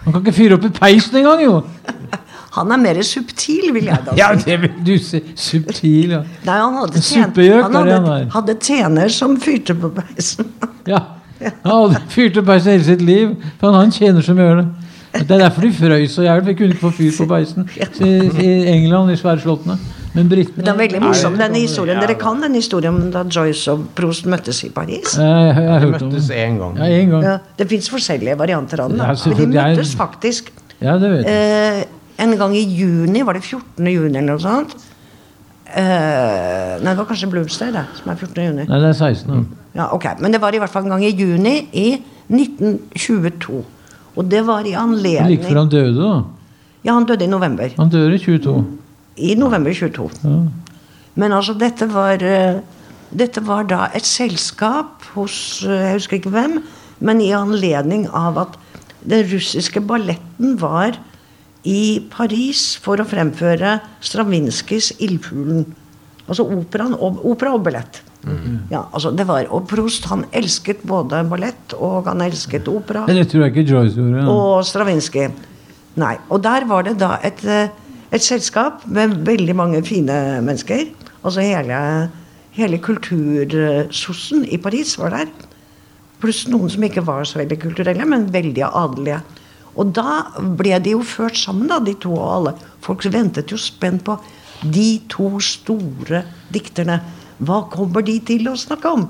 Han kan ikke fyre opp i peisen engang, jo! Han er mer subtil, vil jeg da si. Ja, det vil du si. Subtil, ja. Nei, han hadde, tjen suppegjøk han hadde, hadde tjener som fyrte på peisen. ja. Han hadde fyrt opp peisen hele sitt liv, for han har en tjener som gjør det. Det er derfor de frøys så jævlig, de kunne ikke få fyr på peisen i, i England, i svære slottene. Men britene Det er veldig morsom, denne historien. Dere kan den historien om da Joyce og Proust møttes i Paris? Jeg, jeg, jeg De møttes det. én gang. Ja, en gang. Ja, det fins forskjellige varianter av den. Ja, Men de møttes faktisk Ja, det vet jeg. eh, en gang i juni. Var det 14. juni eller noe sånt? Eh, nei, det var kanskje Bloomsday, det, som er 14. juni. Nei, det er 16. Mm. Ja, ok, Men det var i hvert fall en gang i juni i 1922. Og det var i anledning Like før han døde, da. Ja, han døde i november. Han dør i 22. I november 22. Ja. Men altså, dette var eh, Dette var da et selskap hos eh, Jeg husker ikke hvem, men i anledning av at den russiske balletten var i Paris for å fremføre Stravinskijs 'Ildfuglen'. Altså operaen og, opera og ballett. Ja, altså det var, og Prost han elsket både ballett og han elsket opera Det tror jeg ikke Joyce gjorde. Ja. og Stravinskij. Nei. Og der var det da et, eh, et selskap med veldig mange fine mennesker. Altså hele, hele kultursossen i Paris var der. Pluss noen som ikke var så veldig kulturelle, men veldig adelige. Og da ble de jo ført sammen, da, de to og alle. Folk ventet jo spent på de to store dikterne. Hva kommer de til å snakke om?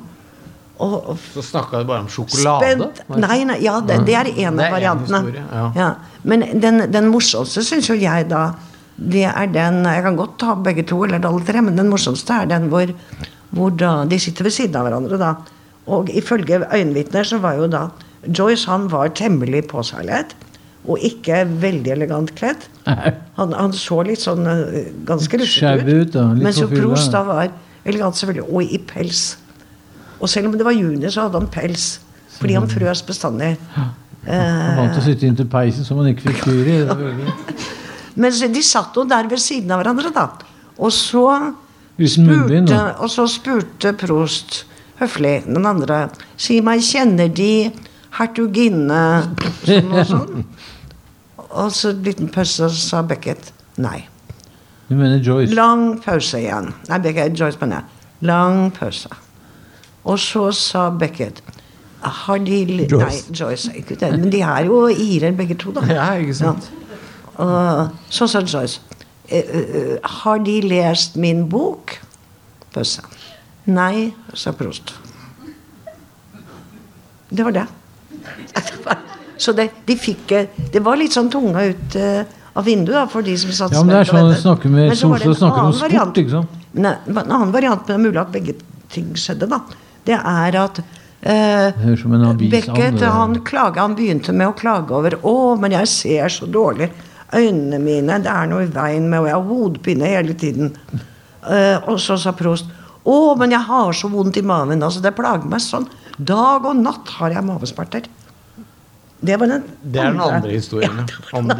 Og, og Så snakka de bare om sjokolade. Spent. Nei, nei, ja, det, det er en Det er av en variantene. ja. ja. Men den, den morsomste syns jo jeg da det er den Jeg kan godt ta begge to, eller alle tre, men den morsomste er den hvor, hvor da, de sitter ved siden av hverandre. da. Og ifølge øyenvitner så var jo da Joyce han var temmelig påseilet. Og ikke veldig elegant kledd. Han, han så litt sånn eh, ganske russete ut, Mens jo på da var elegant, selvfølgelig, og i pels. Og selv om det var juni, så hadde han pels. Fordi han frøs bestandig. Han vant til å sitte inntil peisen som han ikke fikk fyr i. Men de satt jo der ved siden av hverandre, da. Og så spurte, og så spurte Prost høflig den andre Si meg, kjenner de hertuginne sånn og sånn? Og så en liten pause, så sa Beckett nei. Du mener Joyce? Lang pause igjen. Nei, Beckett, Joyce mener jeg. Lang pause. Og så sa Beckett Har de Joyce. Nei, Joyce. Ikke det. Men de er jo irer, begge to, da. Ja, ikke sant? Ja. Og så sa Joyce «Eh, eh, Har de lest min bok? Pause. Nei, sa Prost. Det var det. Så det, de fikk Det var litt sånn tunga ut av vinduet da, for de som satt Ja, men det er sånn å snakke med så var det Solstad en snakker om sport, sant? Nei, en annen variant, men det er mulig at begge ting skjedde, da. Det er at eh, Beckett han, klaget, han begynte med å klage over 'Å, men jeg ser så dårlig. Øynene mine, det er noe i veien med, og jeg har hodepine hele tiden.' Uh, og så sa Prost 'Å, men jeg har så vondt i maven.' Altså, det plager meg sånn. Dag og natt har jeg mavesmerter. Det var den Det er den andre historien. ja.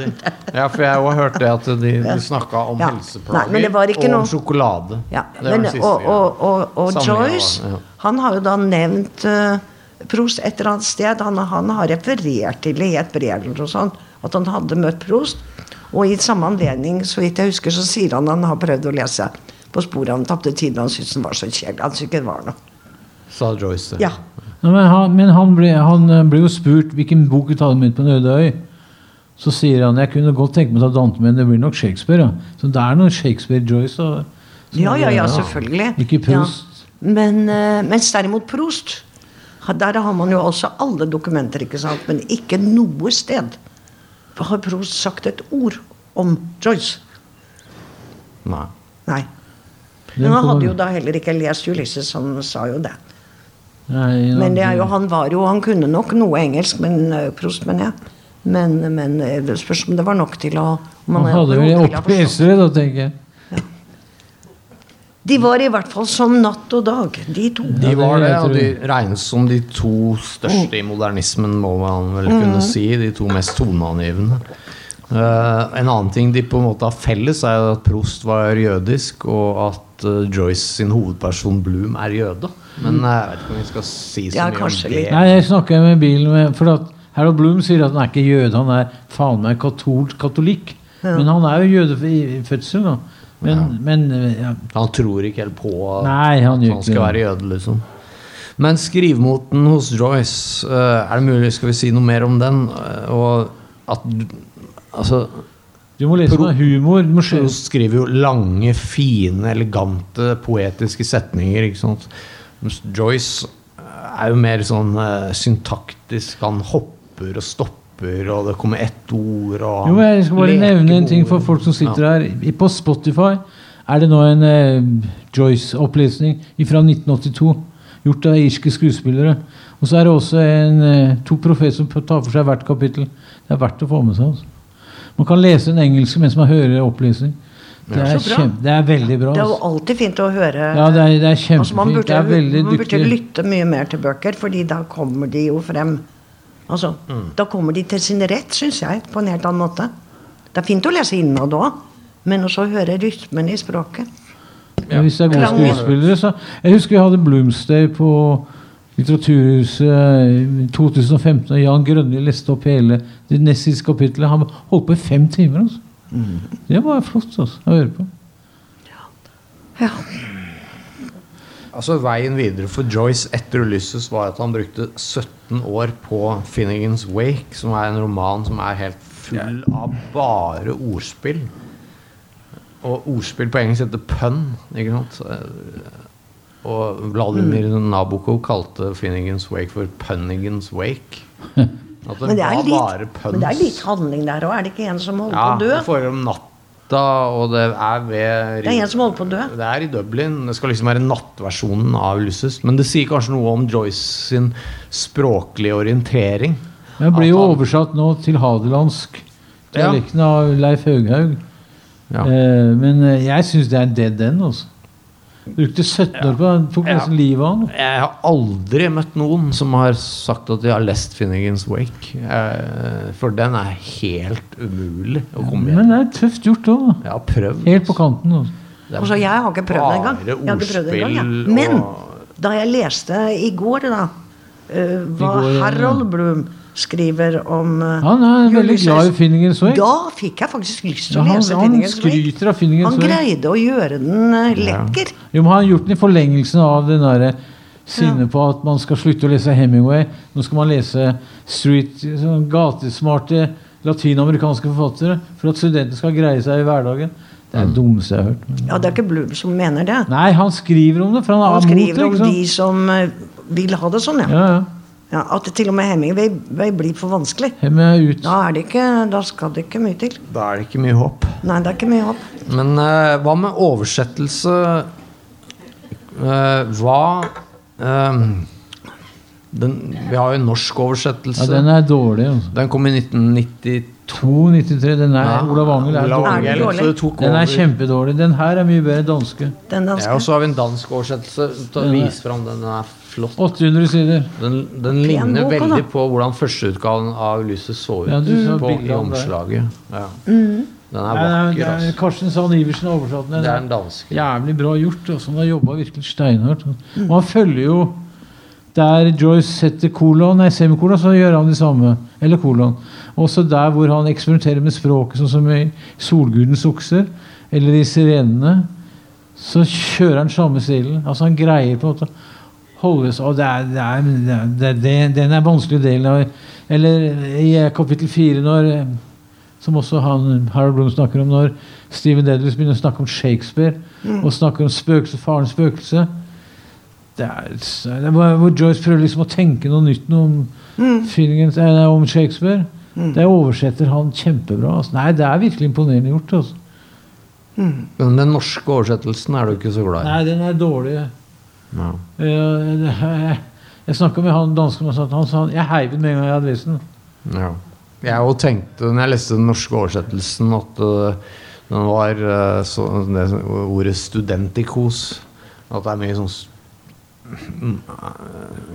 Ja, for jeg har hørt det at de, de snakka om Ja. helseplager Nei, og noe- om sjokolade. Ja, men, og, og, og, og Joyce, ja. han har jo da nevnt uh, Prost et eller annet sted. Han, han har referert til det i et brev eller noe sånt, at han hadde møtt Prost. Og i samme anledning, så vidt jeg husker, så sier han han har prøvd å lese på sporet Han tapte tiden. Han syntes den var så kjedelig. Han syntes ikke det var noe. Sa Joyce. Ja. Ja, men han, men han, ble, han eh, ble jo spurt hvilken bok du hadde med på en øde øy. Så sier han jeg kunne godt tenke meg å ta Dante, men det blir nok Shakespeare. Ja. Så det er noe Shakespeare-Joyce. Og Ja, ja, ja, selvfølgelig. Ikke Proust. Ja. Men, eh, mens derimot Proust Der har man jo også alle dokumenter, ikke sant? men ikke noe sted har Proust sagt et ord om Joyce. Nei. Nei. Men han hadde jo da heller ikke lest Ulysses, han sa jo det. Nei, Men det er jo, han var jo Han kunne nok noe engelsk, men Prost, Proust, men ja. Men, men det spørs om det var nok til å Man Han hadde vel overhodet ville opp forstått. esere, da, tenker jeg. De var i hvert fall som natt og dag, de to. De var det, og de regnes som de to største i modernismen, må man vel kunne si. De to mest toneangivende. Uh, en annen ting de på en måte har felles, er at Prost var jødisk, og at uh, Joyce sin hovedperson Bloom er jøde. Men eh, jeg vet ikke om vi skal si så Ja, mye om det. Nei, jeg snakker med bilen med For at Harold Bloom sier at han er ikke jøde, han er faen meg katolsk katolikk. Ja. Men han er jo jøde i fødselen. da. Men, men ja. Han tror ikke helt på Nei, han at han skal det. være jøde, liksom. Men skrivemoten hos Joyce, eh, er det mulig skal vi si noe mer om den? Eh, og at Altså Du må lese med humor. Du skjø- skriver jo lange, fine, elegante, poetiske setninger. ikke sant? Mens Joyce er jo mer sånn eh, syntaktisk. Han hopper og stopper, og det kommer ett ord og Jo, jeg skal bare nevne en ting for folk som sitter Ja. her. På Spotify er det nå en eh, Joyce-opplesning fra 1982. Gjort av irske skuespillere. Og så er det også en, eh, to professorer som tar for seg hvert kapittel. Det er verdt å få med seg. Altså. Man kan lese en engelsk mens man hører opplesning. Det er, så kjempe, det er veldig bra. Det er jo Altså. alltid fint å høre Ja, det er, det er altså, man burde, Det er man burde lytte mye mer til bøker, fordi da kommer de jo frem. Altså, Mm. Da kommer de til sin rett, syns jeg, på en helt annen måte. Det er fint å lese innad òg, men også å høre rytmen i språket. Ja, hvis det er gode skuespillere, så Jeg husker vi hadde Bloomsday på Litteraturhuset i 2015, og Jan Grønli leste opp hele det nest siste kapitlet. Han holdt på i fem timer. Altså. Det var flott altså, å høre på. Ja. Ja. Altså Veien videre for Joyce etter Ulysses var at han brukte 17 år på Finnegans Wake, som er en roman som er helt full av bare ordspill. Og ordspill på engelsk heter pønn. Ikke sant? Og Vladimir Nabokov kalte Finnegans Wake for Punnigans Wake. At det, Men, det er var bare litt, men det er litt handling der òg. Er det ikke en som holder Ja, på å det dø? foregår om natta, og det er ved Det er en som holder på å dø. det er i Dublin. Det skal liksom være nattversjonen av Ulysses. Men det sier kanskje noe om Joyce sin språklige orientering. Den blir jo han- oversatt nå til hadelandsk. Ja. Dialekten av Leif Haughaug. Ja. Eh, men eh, jeg syns det er dead end. Altså. Brukte 17 år på det. Tok nesten livet av han. Jeg har aldri møtt noen som har sagt at de har lest Finnegans Wake. Eh, For den er helt umulig å komme Men det er tøft gjort òg. Helt på kanten. Altså. Altså, jeg har ikke prøvd det engang. Jeg har ikke prøvd det engang, ja. Men da jeg leste i går, da, var går, ja. Harold Bloom skriver om uh, Han er veldig glad i Finningen Wake. Da fikk jeg faktisk lyst til Ja, å lese Finningen Finnegan's Han skryter av Finnegan's Han greide å gjøre den uh, lekker. Jo, men han har gjort den i forlengelsen av den derre sinnet på at man skal slutte å lese Hemingway. Nå skal man lese street, sånn gatesmarte latinamerikanske forfattere for at studenter skal greie seg i hverdagen. Det er det dummeste jeg har hørt. Ja, det er ikke Blum som mener det. Nei, han skriver om det, for han Han skriver mot om de som eh, vil ha det sånn, ja. Ja, ja. Ja at det til og med Hemingway Way blir for vanskelig. Er ut. Da, er det ikke, da skal det ikke mye til. Da er det ikke mye håp. Nei, det er ikke mye håp. Men uh, hva med oversettelse uh, Hva um, den, Vi har jo en norsk oversettelse. Ja, den er dårlig. Altså. Den kom i 1992. 2,93. Den er Ja, Olav Angel er Olav Er dårlig. den Angel, dårlig? så det tok Den er kjempedårlig. Den her er mye bedre danske. Den Ja, og så har vi en dansk oversettelse. Ta, vis fram den. Er flott. 800 sider. Den, den ligner ligner veldig da. veldig på hvordan førsteutgaven av Ulysses så ut Ja, du så på, i omslaget. Ja. Mm. Den er vakker. er, Altså. Karsten Sand Iversen har oversatt den. Det er en danske. Jævlig bra gjort. Altså. Han har jobba virkelig steinhardt. Og han følger jo Der Joyce setter kolon, nei, semikolon, så gjør han det samme. Eller kolon. Også der hvor han eksperimenterer med språket, sånn som i 'Solgudens okser' eller i 'Sirenene', så kjører han samme stilen. Altså Han greier på en måte å holde seg Og det er, det er, det er, det den er vanskelig delen av Eller i kapittel fire, når som også han, Harold Bloom snakker om når Stephen Dedalus begynner å snakke om Shakespeare Mm. og snakker om spøkelse, farens spøkelse. Det er, det er hvor Joyce prøver liksom å tenke noe nytt noe om, Mm. Finnegan's- eh, nei, om Shakespeare. Det oversetter han kjempebra. Altså. Nei, det er virkelig imponerende gjort. Altså. Men den norske oversettelsen er du ikke så glad i. Nei, den er dårlig. Ja. Jeg, Jeg, jeg snakka med han dansken, og sa at han sa jeg heiv den med en gang jeg hadde lest den. Ja. Jeg òg tenkte når jeg leste den norske oversettelsen, at uh, den var uh, så, det ordet 'studentikos'. At det er mye sånn mm,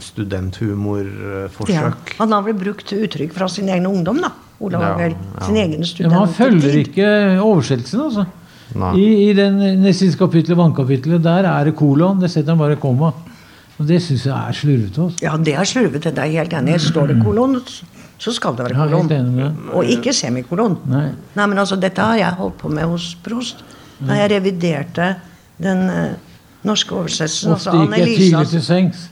studenthumorforsøk. Ja. Han har vel brukt uttrykk fra sin egen ungdom, da. Olav Ja, ja. sin egen Ja, men han følger ikke oversettelsen, altså. Nei. I, I den neste kapittelet, vannkapittelet, der er det kolon. Det setter han bare komma. Og det syns jeg er slurvete. Altså. Ja, det er slurvete. Det er helt enig. Står det kolon, så skal det være kolon. deg. Og ikke semikolon. Nei. Nei, men altså, Dette har jeg holdt på med hos Prost. Da jeg reviderte den eh, norske oversettelsen. Ofte altså gikk tidlig til sengs.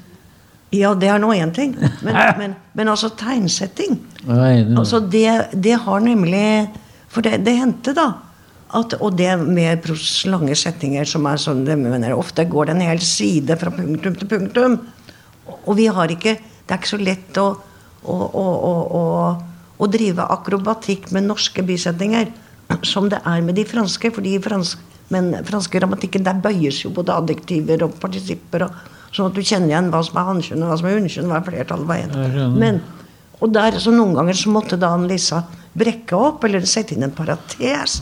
Ja, det er nå én ting. Men, men, men altså tegnsetting altså det, det har nemlig For det, det hendte, da. At, og det med lange setninger som er sånn det mener, Ofte går det en hel side fra punktum til punktum. Og vi har ikke Det er ikke så lett å, å, å, å, drive akrobatikk med norske bisetninger som det er med de franske. For de fransk, Men franske grammatikken, der bøyes jo både adjektiver og partisipper. Og, sånn at du kjenner igjen hva som er hanskjønn og hva som er hunnkjønn. Hva er flertallet, hva er det. Men, og der, så noen ganger så måtte da Lisa brekke opp eller sette inn en parates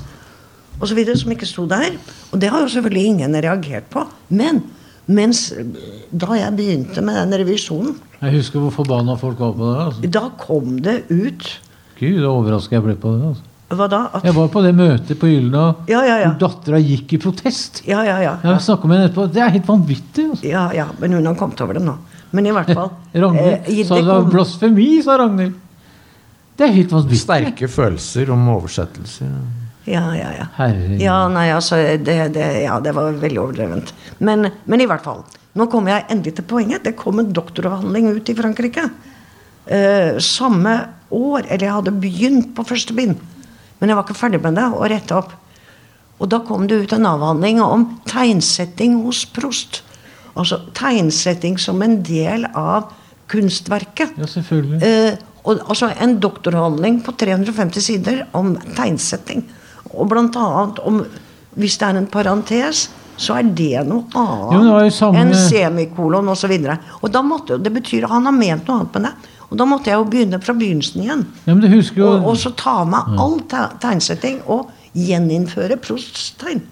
og så videre, som ikke sto der. Og det har jo selvfølgelig ingen reagert på. Men mens da jeg begynte med den revisjonen, Jeg husker hvor forbanna folk var på det. Altså. da kom det ut Gud, så overraska jeg ble på det. Altså. Hva da? At, Jeg var på det møtet på Gyldendal Ja, ja, ja. hvor dattera gikk i protest. ja, ja, ja. Jeg snakka med henne etterpå. Det er helt vanvittig. Altså. Ja, ja, men hun har kommet over det nå. Men i hvert fall Ragnhild eh, sa det det var kom- blasfemi, sa Ragnhild. Det er helt vanvittig. Sterke følelser om oversettelse. Ja, ja, ja. Herregud. Ja, nei, altså, det, det, ja, det var veldig overdrevent. Men, men i hvert fall. Nå kommer jeg endelig til poenget. Det kom en doktoravhandling ut i Frankrike. Eh, samme år. Eller jeg hadde begynt på første bind. Men jeg var ikke ferdig med det å rette opp. Og da kom det ut en avhandling om tegnsetting hos Prost. Altså tegnsetting som en del av kunstverket. Ja, selvfølgelig. Eh, og, altså en doktoravhandling på 350 sider om tegnsetting. Og blant annet om Hvis det er en parentes, så er det noe Jo, det annet samme- enn semikolon osv. Og da måtte, det betyr at han har ment noe annet med det. Og da måtte jeg jo begynne fra begynnelsen igjen. Ja, men du husker jo Og, og så ta med all te- tegnsetting og gjeninnføre Prosts tegn.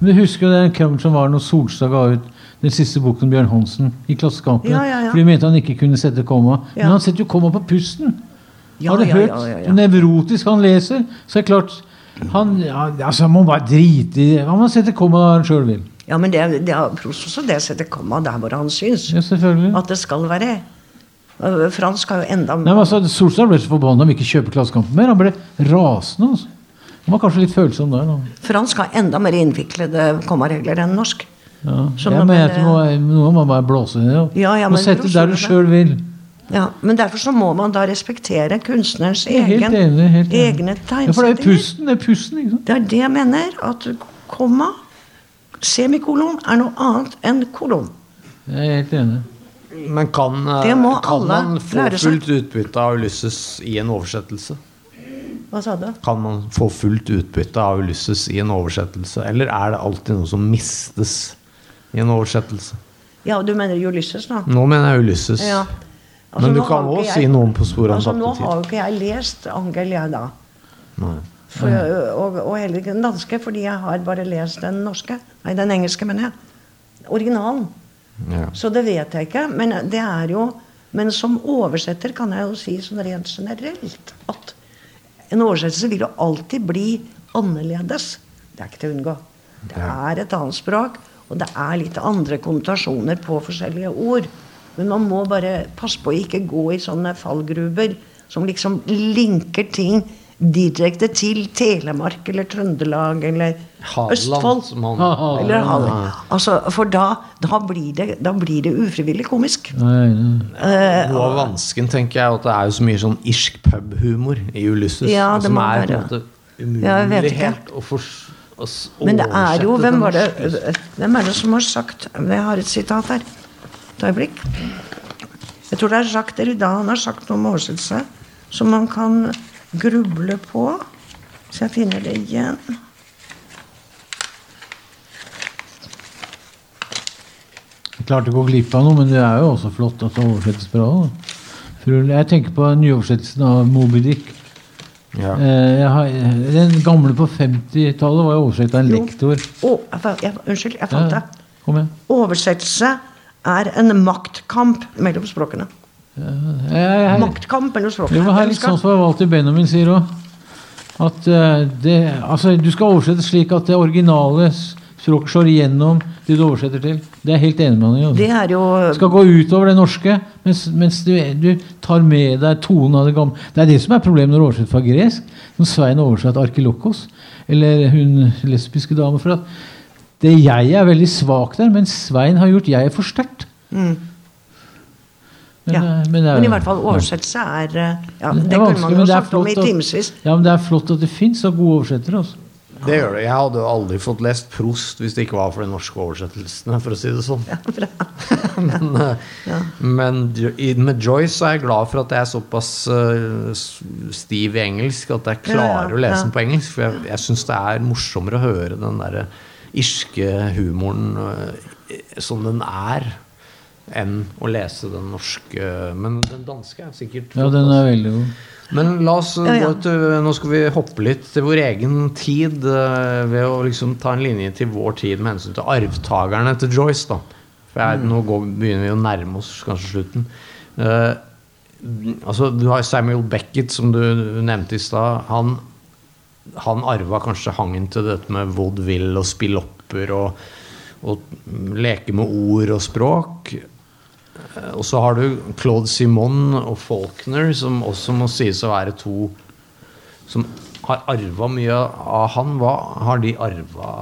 Men du husker jo den krangelen som var når Solstad ga ut den siste boken Bjørn Hansen i Klassekampen? Ja, ja, ja. For de mente han ikke kunne sette komma. Men han setter jo komma på pusten. Ja, har du hørt hvor nevrotisk han leser? Så er det klart han, ja, altså, må bare drite i. Han må sette komma der han sjøl vil. Ja, men det, det er Prost også det setter komma der hvor han syns. At det skal være. Fransk har jo enda Nei, men altså, Solstad ble så forbanna om ikke kjøpe Klassekampen mer. Han ble rasende. altså. Han var kanskje litt følsom der. Da. Fransk har enda mer innviklede kommaregler enn norsk. Ja. Jeg mener at man, må, noe må bare blåse i det. Ja, ja, og men sette der du sjøl vil. Ja, men derfor så må man da respektere kunstnerens Jeg er egen, enig. Helt egne Ja, for det er pusten. Det er pusten, ikke sant? Det er det jeg mener. At komma, semikolon, er noe annet enn kolon. Jeg er helt enig. Men kan, eh, kan man få fullt utbytte av Ulysses i en oversettelse? Hva sa du? Kan man få fullt utbytte av Ulysses i en oversettelse, eller er det alltid noe som mistes i en oversettelse? Ja, du mener Ulysses, da? Nå mener jeg Ulysses. Ja. Altså, Men du kan òg si noe om På sporet av Altså, nå har jo ikke jeg lest Angel, jeg, da. Nei. For, og, og heller ikke den danske, fordi jeg har bare lest den norske. Nei, den engelske, mener jeg. Originalen. Ja. Så det vet jeg ikke. Men det er jo Men som oversetter kan jeg jo si sånn rent generelt at en oversettelse vil jo alltid bli annerledes. Det er ikke til å unngå. Det er et annet språk, og det er litt andre konnotasjoner på forskjellige ord. Men man må bare passe på å ikke gå i sånne fallgruber som liksom linker ting direkte til Telemark eller Trøndelag eller Hadeland, Østfold. som han- Eller Hadeland. Altså, for da, da, blir det, da blir det ufrivillig komisk. Nei, nei. Eh, Noe av vansken tenker jeg at det er jo så mye sånn irsk pubhumor i Ulysses. Ja, det som må er på en være. måte Jeg vet ikke. umulighet å fors- å s- Men det er jo Hvem var det. Hvem er det som har sagt Jeg har et sitat her. Et øyeblikk. Jeg tror det er Jacques Derrida han har sagt noe om oversettelse som man kan gruble på. Så jeg finner det igjen. Jeg klarte ikke å gå glipp av noe, men det er jo også flott at det oversettes bra. da. Jeg tenker på nyoversettelsen av Moby Dick. Ja. Eh, Jeg har, den gamle på 50-tallet var jo oversett av en Jo. lektor. Oh, jeg, jeg, unnskyld, jeg fant Ja, det. Kom igjen. Oversettelse er en maktkamp mellom språkene. Jeg, jeg, Maktkamp språkene. var her litt sånn som Walter Benjamin sier òg. At eh, det, altså, du skal oversette slik at det originale språket slår igjennom det du oversetter til. Det er helt enig med han i. Altså. Det er jo skal gå utover det norske, mens, mens du, du tar med deg tonen av det gamle. Det er det som er problemet når du oversetter fra gresk. Når Svein oversatte Arkelokos, eller hun lesbiske dame. For at det jeg er veldig svak der, mens Svein har gjort jeg er for sterkt. mm. Men, Ja. eh, men, er- Men i hvert fall oversettelse er eh, ja, Det er Det kunne man jo det er sagt om i timevis. Ja, men det er flott at det fins så gode oversettere. Altså. Det gjør det. Jeg hadde jo aldri fått lest Prost hvis det ikke var for de norske oversettelsene, for å si det sånn. men eh, men i- med Joyce er jeg glad for at jeg er såpass eh, stiv i engelsk at jeg klarer Ja, ja, å lese den på engelsk. For jeg, jeg syns det er morsommere å høre den derre irske humoren eh, som den er, enn å lese den norske. Men den danske er sikkert Ja, den er veldig god. Men la oss Ja, ja. gå til Nå skal vi hoppe litt til vår egen tid eh, ved å liksom ta en linje til vår tid med hensyn til arvtakerne til Joyce. da For jeg, Nå går, begynner vi å nærme oss kanskje slutten. Uh, altså Du har Samuel Beckett, som du nevnte i stad. Han, han arva kanskje hangen til dette med vaudeville og spillopper og, og leke med ord og språk. Eh, Og så har du Claude Simon og Faulkner, som også må sies å være to som har arva mye av han. Hva har de arva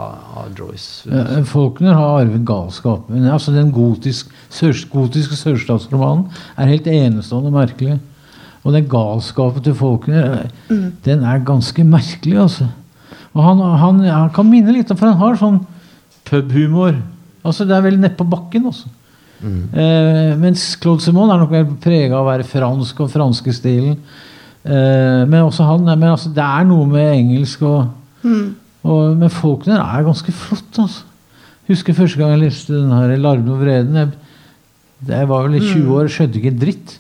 av Joyce? Ja, Faulkner har arvet galskap. Men altså den gotisk, sør, gotiske sørstatsromanen er helt enestående merkelig. Og den galskapen til Faulkner, mm. den er ganske merkelig, altså. Og han, han, han kan minne litt For han har sånn pubhumor. Altså Det er vel nedpå bakken, altså. Eh, mens Claude Simon er nok mer prega av å være fransk og franske stilen. Eh, men også han men altså, Det er noe med engelsk og, og Men Faulkner er ganske flott, altså. Husker første gang jeg leste den her 'Larven og vreden'. Jeg, jeg var vel i 20 år og skjønte ikke en dritt.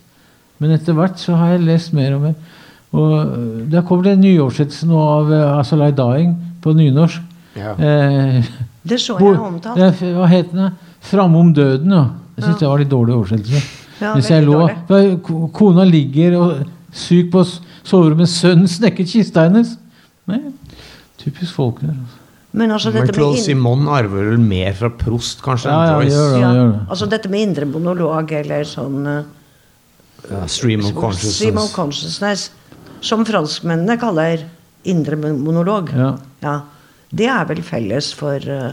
Men etter hvert så har jeg lest mer og mer. Og det Der kommet det en nyoversettelse nå av uh, 'Asalai Dying' på nynorsk. Ja. Det Eh, så jeg omtalt. det hva het den? 'Framom døden'. Ja. Jeg syns det var litt dårlig oversettelse. Ja, Hvis jeg lå, dårlig. Kona ligger og syk på soverommet, sønnen snekket kista hennes. Nei, typisk folk Altså. Men altså Men Claude Simon arver vel mer fra Prost, kanskje, Ja, ja, gjør det. ja, gjør det. altså dette med indre monolog eller sånn uh, Ja, stream of Stream of consciousness. consciousness, som franskmennene kaller indre monolog. Ja. Ja, Det er vel felles for eh,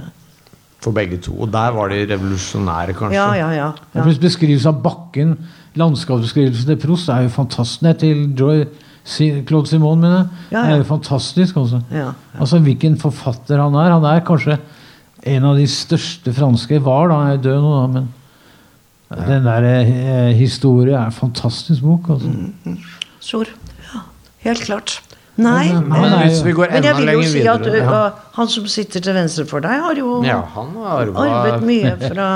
For begge to. Og der var de revolusjonære, kanskje. Ja, ja, ja. Ja. ja. Beskrivelse av bakken, landskapsbeskrivelsen til Prost, er jo fantastisk. Nei, til Joy, Claude Simon, mener jeg. Ja, Det ja. er jo fantastisk, altså. ja. Altså Hvilken forfatter han er. Han er kanskje en av de største franske var, da. Han er død nå, da, men den der eh, historien er en fantastisk bok, altså. Mm. Sor. Ja, helt klart. Nei, Men, hvis vi går men jeg enda vil jo lenger si videre at ja. han som sitter til venstre for deg, har jo ja, han har arvet mye fra,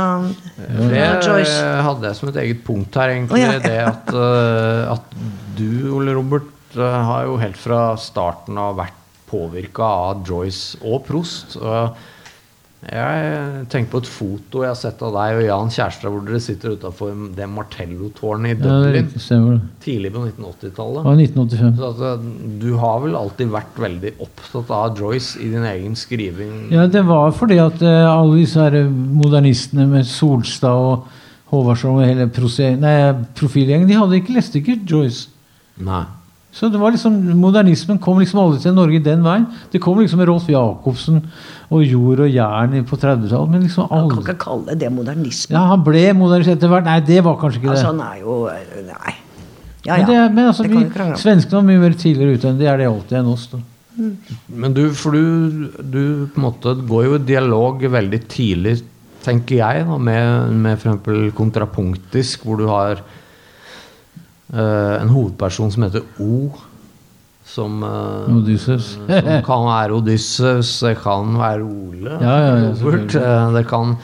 fra Det Joyce. hadde jeg som et eget punkt her, egentlig. Oh, ja. Det at, eh, at du, Ole Robert, eh, har jo helt fra starten av vært påvirka av Joyce og Prost. Og jeg tenker på et foto jeg har sett av deg og Jan Kjærstad hvor dere sitter utafor det Martello-tårnet i Dublin Ja, tidlig på 1980-tallet. Ja, 1985. Så at, eh, du har vel alltid vært veldig opptatt av Joyce i din egen skriving? Ja, det var fordi at uh, alle disse her eh, modernistene med Solstad og Håvardsson og hele nei, profilgjengen, de hadde ikke lest ikke Joyce. Nei. Så det var liksom, Modernismen kom liksom aldri til Norge den veien. Det kom liksom med Rolf Jacobsen og jord og jern på 30-tallet. Men liksom aldri... Man kan ikke kalle det modernisme. Ja, Han ble modernist etter hvert. Nei, det var kanskje ikke det. Altså, han er jo Nei. Ja, Men, det, men altså, Det vi, svenskene var mye mer tidligere ute enn det er det alltid enn oss. da. Men du, for du, du på en måte går jo i dialog veldig tidlig, tenker jeg, da, med, med f.eks. kontrapunktisk, hvor du har eh, en hovedperson som heter O. Som, eh, Odysseus. som kan være Odysseus, det kan være Ole. Ja, ja, ja, eh, det kan,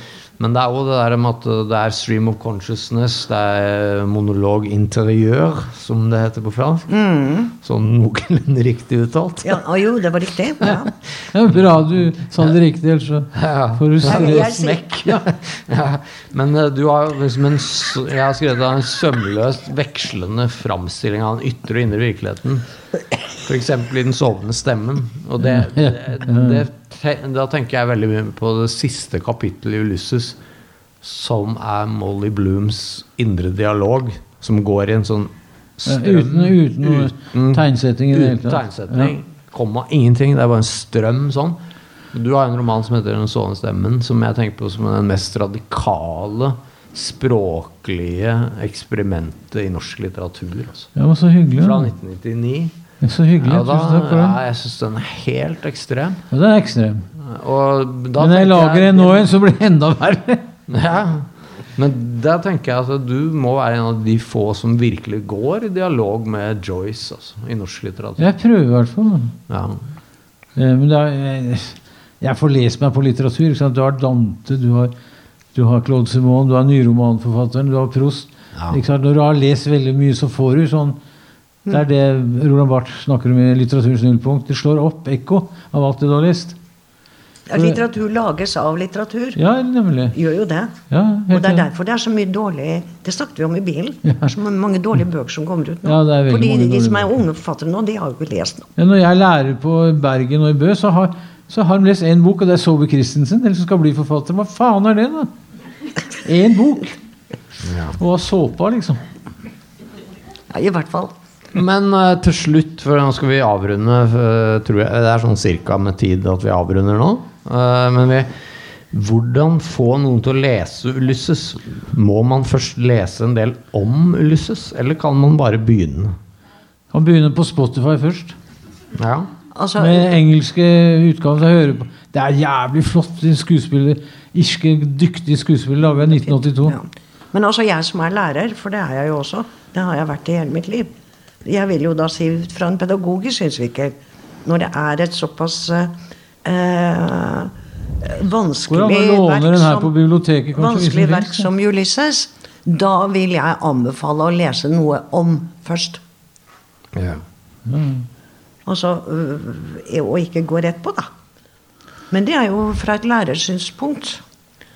men det er òg det der med at det er stream of consciousness, det er monolog interiør, som det heter på fransk. Sånn noenlunde riktig uttalt. Ja, å jo, det var riktig. Ja. Ja, bra du sa det riktig, ellers så Ja. får du stress. Smekk. Ja. Men eh, du har liksom en, jeg har skrevet en sømløst vekslende framstilling av den ytre og indre virkeligheten. F.eks. i Den sovende stemmen. Og det, det, det, da tenker jeg veldig mye på det siste kapittelet i Ulysses, som er Molly Blooms indre dialog, som går i en sånn uten, uten uten- tegnsetting i det hele Uten Tegnsetting, ja. Komma, ingenting. Det er bare en strøm sånn. Du har en roman som heter Den sovende stemmen, som jeg tenker på som den mest radikale språklige eksperimentet i norsk litteratur. Altså. Ja, men så hyggelig. Fra 1999. Det Så hyggelig. Ja, da, Tusen takk for ja, jeg syns den er helt ekstrem. Ja, den er ekstrem. Da Men jeg lager en nå en som blir enda verre. Ja, men da tenker jeg at du må være en av de få som virkelig går i dialog med Joyce altså, i norsk litteratur. Jeg prøver i hvert fall. Ja. Eh, Men det er, jeg, jeg får lest meg på litteratur. Du har Dante, du har, du har Claude Simon, du har nyromanforfatteren, du har Prost. Ja. Når du har lest veldig mye, så får du sånn Det er det Roland Barth snakker om i Litteraturens nullpunkt. Det slår opp ekko av alt det du har lest. Ja, litteratur lages av litteratur. Ja, nemlig. Gjør jo det. Ja, Og det er derfor det er så mye dårlig Det snakket vi om i bilen. Det er så mange dårlige bøker som kommer ut nå. Ja, det er Fordi mange de som er unge forfattere nå, de har jo ikke lest noe. Ja, når jeg er lærer på Bergen og i Bø, så har, så har de lest én bok, og det er Sobe Christensen. Eller som skal bli forfatter. Hva faen er det, da? Én bok! Og såpa, liksom. Ja, I hvert fall. Men uh, til slutt, for nå skal vi avrunde uh, tror jeg, Det er sånn cirka med tid at vi avrunder nå. Uh, men vi, hvordan få noen til å lese Ulysses? Må man først lese en del om Ulysses, eller kan man bare begynne? Kan begynne på Spotify først. Ja. Altså, Med engelske utgaver. Jeg hører på. Det er jævlig flott skuespiller. Irske, dyktige skuespillere laga i 1982. ja. Men altså jeg som er lærer, for det er jeg jo også, det har jeg vært i hele mitt liv. Jeg vil jo da si fra en pedagogisk synsvinkel, når det er et såpass eh, vanskelig verk som- på biblioteket, vanskelig verk som Ulysses, da vil jeg anbefale å lese noe om først. ja. Og så og ikke gå rett på, da. Men det er jo fra et lærersynspunkt.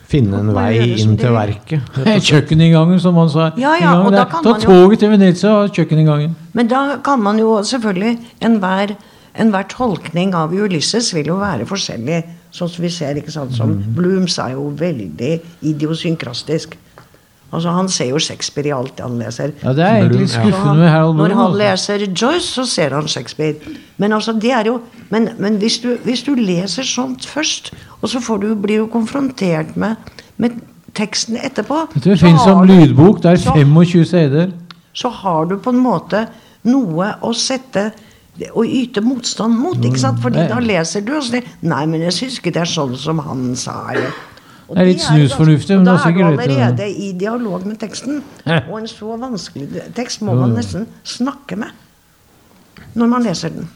Finne en vei inn til det- verket. Kjøkkeninngangen, som han sa. Ja, ja, og da kan Ta man jo- toget til Venezia og kjøkkeninngangen. Men da kan man jo selvfølgelig Enhver enhver tolkning av Ulysses vil jo være forskjellig. Sånn som vi ser, ikke sant. Som Mhm. Blooms er jo veldig idiosynkrastisk. Altså Han ser jo Shakespeare i alt han leser. Ja, Det er egentlig skuffende med Harold Når han leser Joyce, så ser han Shakespeare. Men altså, det er jo Men, men hvis, du, hvis du leser sånt først, og så får du, blir du konfrontert med, med teksten etterpå Det finnes som lydbok. Det er 25 CD-er. så har du på en måte noe å sette å yte motstand mot. ikke sant? Fordi Mm. da leser du og sier 'Nei, men jeg syns ikke det er sånn som han sa'. Eller. Og Det er litt snusfornuftig, men det er Da er du allerede i dialog med teksten. Og en så vanskelig tekst må man nesten snakke med når man leser den.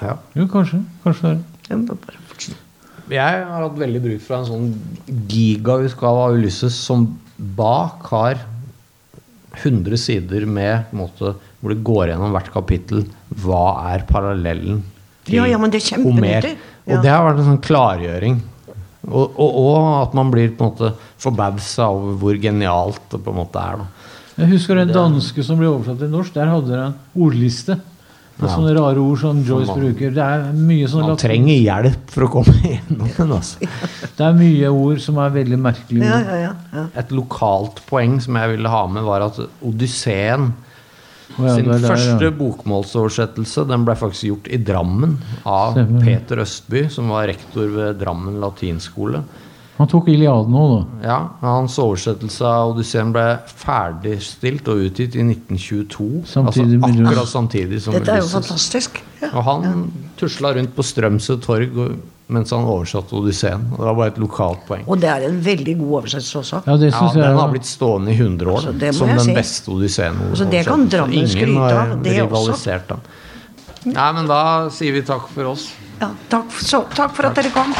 Ja. Jo, kanskje. Kanskje det er det. Jeg har hatt veldig bruk for en sånn gigautgave av Ulysses som bak har 100 sider med en måte, hvor det går gjennom hvert kapittel. Hva er parallellen til Ja, ja, men det er kjempenyttig. Homer? Ja. Og det har vært en sånn klargjøring. Og, og, og at man blir på en måte forbausa over hvor genialt det på en måte er. Da. Jeg husker den danske som ble oversatt til norsk. Der hadde dere en ordliste. Med Ja. sånne rare ord som Joyce man- bruker. Det er mye sånn Man trenger hjelp for å komme gjennom den. Altså. Det er mye ord som er veldig merkelige. Ja, ja, ja, ja. Et lokalt poeng som jeg ville ha med, var at Odysseen Å ja, sin er der, første ja. bokmålsoversettelse den ble faktisk gjort i Drammen av Stemmer. Peter Østby, som var rektor ved Drammen latinskole. Han tok Iliaden òg, da. Ja, Hans oversettelse av Odysseen ble ferdigstilt og utgitt i 1922. Samtidig altså akkurat samtidig som Dette er jo fantastisk. Ja. Og han tusla rundt på Strømsø torg og- mens han oversatte Odysseen. Og det var bare et lokalt poeng. Og det er en veldig god oversettelse også. Ja, det Ja, Den jeg har blitt stående i 100 år Altså, som den si. beste Odysseen. Altså, det kan Drammen Ingen skryte har av, det også. rivalisert den. Nei, men da sier vi takk for oss. Ja, takk, så, takk for at dere kom.